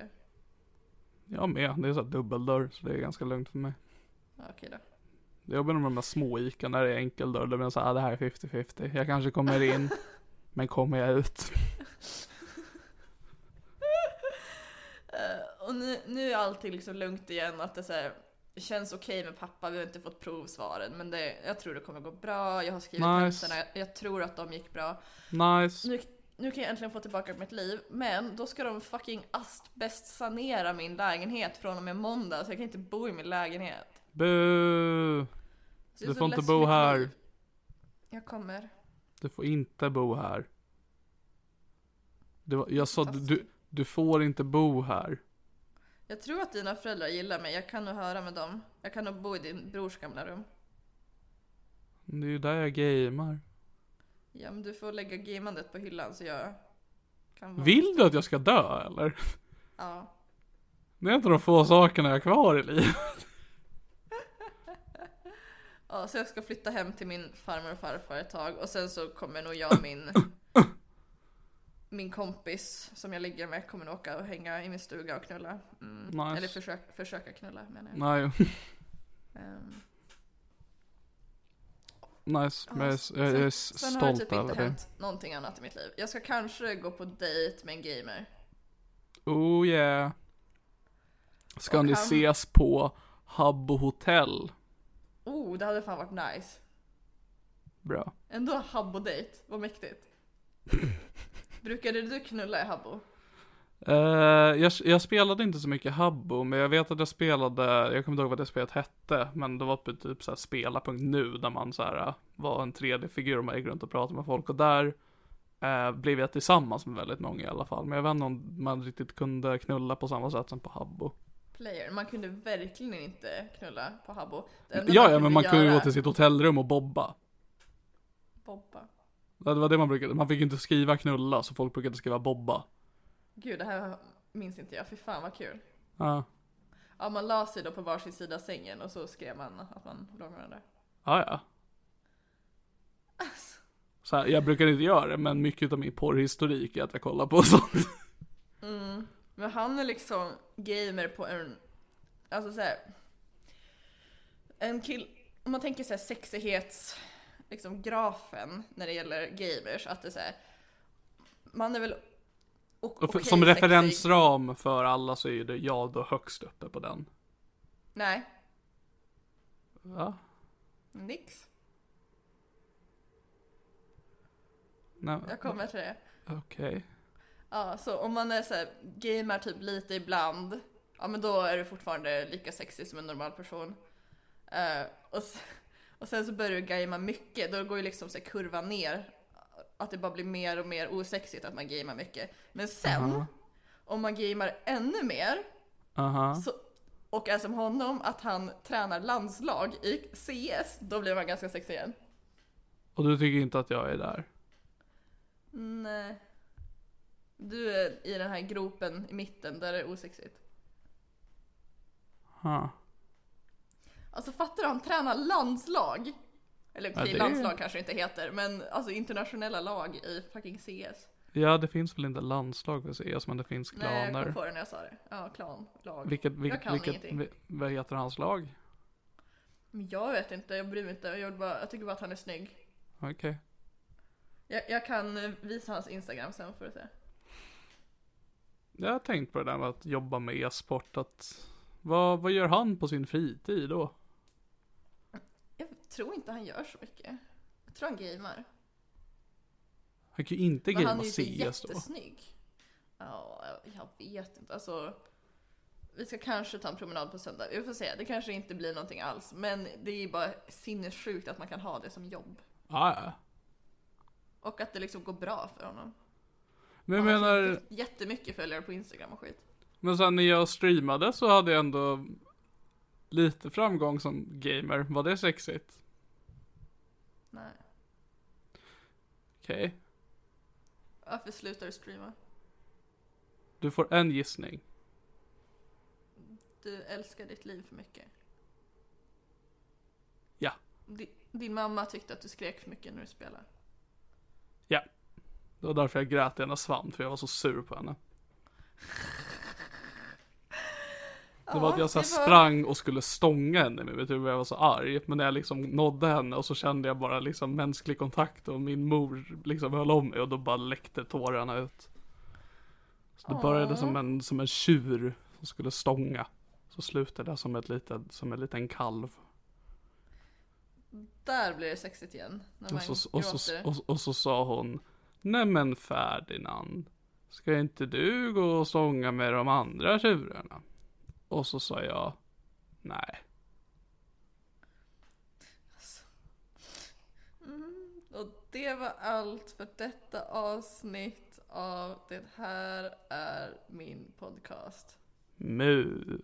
Jag med, det är så här dubbeldörr så det är ganska lugnt för mig. Okej då. Jag jobbar med de här små Ica när det är enkeldörr, då blir såhär, ah, det här är 50-50. Jag kanske kommer in, men kommer jag ut? Eh, och nu, nu är allting liksom lugnt igen. Att det, så här, det känns okej med pappa. Vi har inte fått provsvaren. Men det, jag tror det kommer gå bra. Jag har skrivit Nice. tentorna. Jag tror att de gick bra. Nice. Nu, nu kan jag äntligen få tillbaka mitt liv. Men då ska de fucking asbestsanera min lägenhet från och med måndag. Så jag kan inte bo i min lägenhet. Jag är Du får inte bo här. Jag kommer. Du får inte bo här. Var, jag sa, du, du får inte bo här. Jag tror att dina föräldrar gillar mig. Jag kan nog höra med dem. Jag kan nog bo i din brors gamla rum. Det är ju där jag gamear. Ja, men du får lägga gamandet på hyllan så jag kan vara... Vill du att jag ska dö eller? Ja. Det är inte de få sakerna jag har kvar i livet. ja. Så jag ska flytta hem till min farmor och farfar ett tag och sen så kommer nog jag och min min kompis som jag ligger med kommer nog åka och hänga i min stuga och knulla. Mm. Nice. Eller försök, försöka knulla menar jag. Nej, Ehm, nice. Men jag, är- sen- jag är Sen har det stolt typ över inte det. hänt någonting annat i mitt liv. Jag ska kanske gå på dejt med en gamer. Oh yeah. Ska Och ni han- ses på Habbo hotell? Oh, det hade fan varit nice. Bra. Ändå habbo-dejt, vad mäktigt. Brukade du knulla i habbo? Eh, jag, jag spelade inte så mycket Habbo, men jag vet att jag spelade, jag kommer inte ihåg vad det spelet hette, men det var på typ såhär spela.nu där man så här var en 3D-figur och man gick runt och pratade med folk och där eh, blev jag tillsammans med väldigt många i alla fall. Men jag vet inte om man riktigt kunde knulla på samma sätt som på Habbo. Player. Man kunde verkligen inte knulla på habbo. Ja, ja, men man kunde ju göra- gå till sitt hotellrum och bobba. Bobba. Det var det man brukade, man fick inte skriva knulla, så folk brukade skriva bobba. Gud, det här minns inte jag. Fy fan vad kul. Ja, Ja, man la sig då på varsin sida sängen och så skrev man att man låg med varandra. ja. ja. Så här, jag brukar inte göra det, men mycket av min porrhistorik är att jag kollar på sånt. Men han är liksom gamer på en, alltså såhär, en kill, om man tänker såhär sexighets, liksom grafen när det gäller gamers, att det är såhär, man är väl o- Och för, okej som sexig. referensram för alla så är det jag då högst uppe på den. Nej, Va? nix. Nej, Jag kommer till det. Okej. Ja, så om man är såhär, gamer typ lite ibland, ja men då är du fortfarande lika sexig som en normal person. Eh, och, och sen så börjar du gamea mycket, då går ju liksom så kurvan ner. Att det bara blir mer och mer osexigt att man gamer mycket. Men sen, om man gamer ännu mer, Aha. så, och är som honom, att han tränar landslag i CS, då blir man ganska sexig igen. Och du tycker inte att jag är där? Nej. Du är i den här gropen i mitten där det är osexigt. Huh. Alltså fattar du, han tränar landslag. Eller okej, är- landslag kanske inte heter, men alltså internationella lag i fucking CS. Ja, det finns väl inte landslag för CS, men det finns Nej, jag kom klaner. på det när jag sa det. Ja, klan, lag. Vilket, jag vilket, kan vilket, ingenting. vad heter hans lag? Jag vet inte, jag bryr mig inte. Jag, bara, jag tycker bara att han är snygg. Okej. Jag, jag kan eh, visa hans Instagram sen för att se. Jag har tänkt på det där med att jobba med e-sport, att vad, vad gör han på sin fritid då? Tror inte han gör så mycket. Jag tror han gamer. Han kan ju inte Men han gamea är ju CS då. jättesnygg. Ja, jag- vet inte. Alltså, vi ska kanske ta en promenad på söndag. Vi får se, det kanske inte blir någonting alls. Men det är ju bara sinnessjukt att man kan ha det som jobb. Ah, ja. Och att det liksom går bra för honom. Men jag har menar, så Jättemycket följare på Instagram och skit. men sen när jag streamade så hade jag ändå lite framgång som gamer. Var det sexigt? Nej. Okej. Varför slutar du streama? Du får en gissning. Du älskar ditt liv för mycket. Ja. Di- Din mamma tyckte att du skrek för mycket när du spelade. Ja. Det var därför jag grät i hennes svamp, för jag var så sur på henne. Det var att jag så här var- sprang och skulle stånga henne med, du vad jag var så arg. Men när jag liksom nådde henne och så kände jag bara liksom mänsklig kontakt och min mor liksom höll om mig och då bara läckte tårarna ut. Så det började som en, som en tjur som skulle stånga. Så slutade det som ett litet, som en liten kalv. Där blir det sexigt igen. När man Och så, och, så, gråter. och, och så sa hon Nej men Ferdinand Ska inte du gå och stånga med de andra tjurarna? Och så sa jag Nej Och det var allt för detta avsnitt av Det här är min podcast. Mu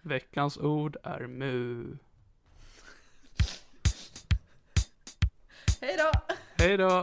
Veckans ord är mu Hej då! Hej då!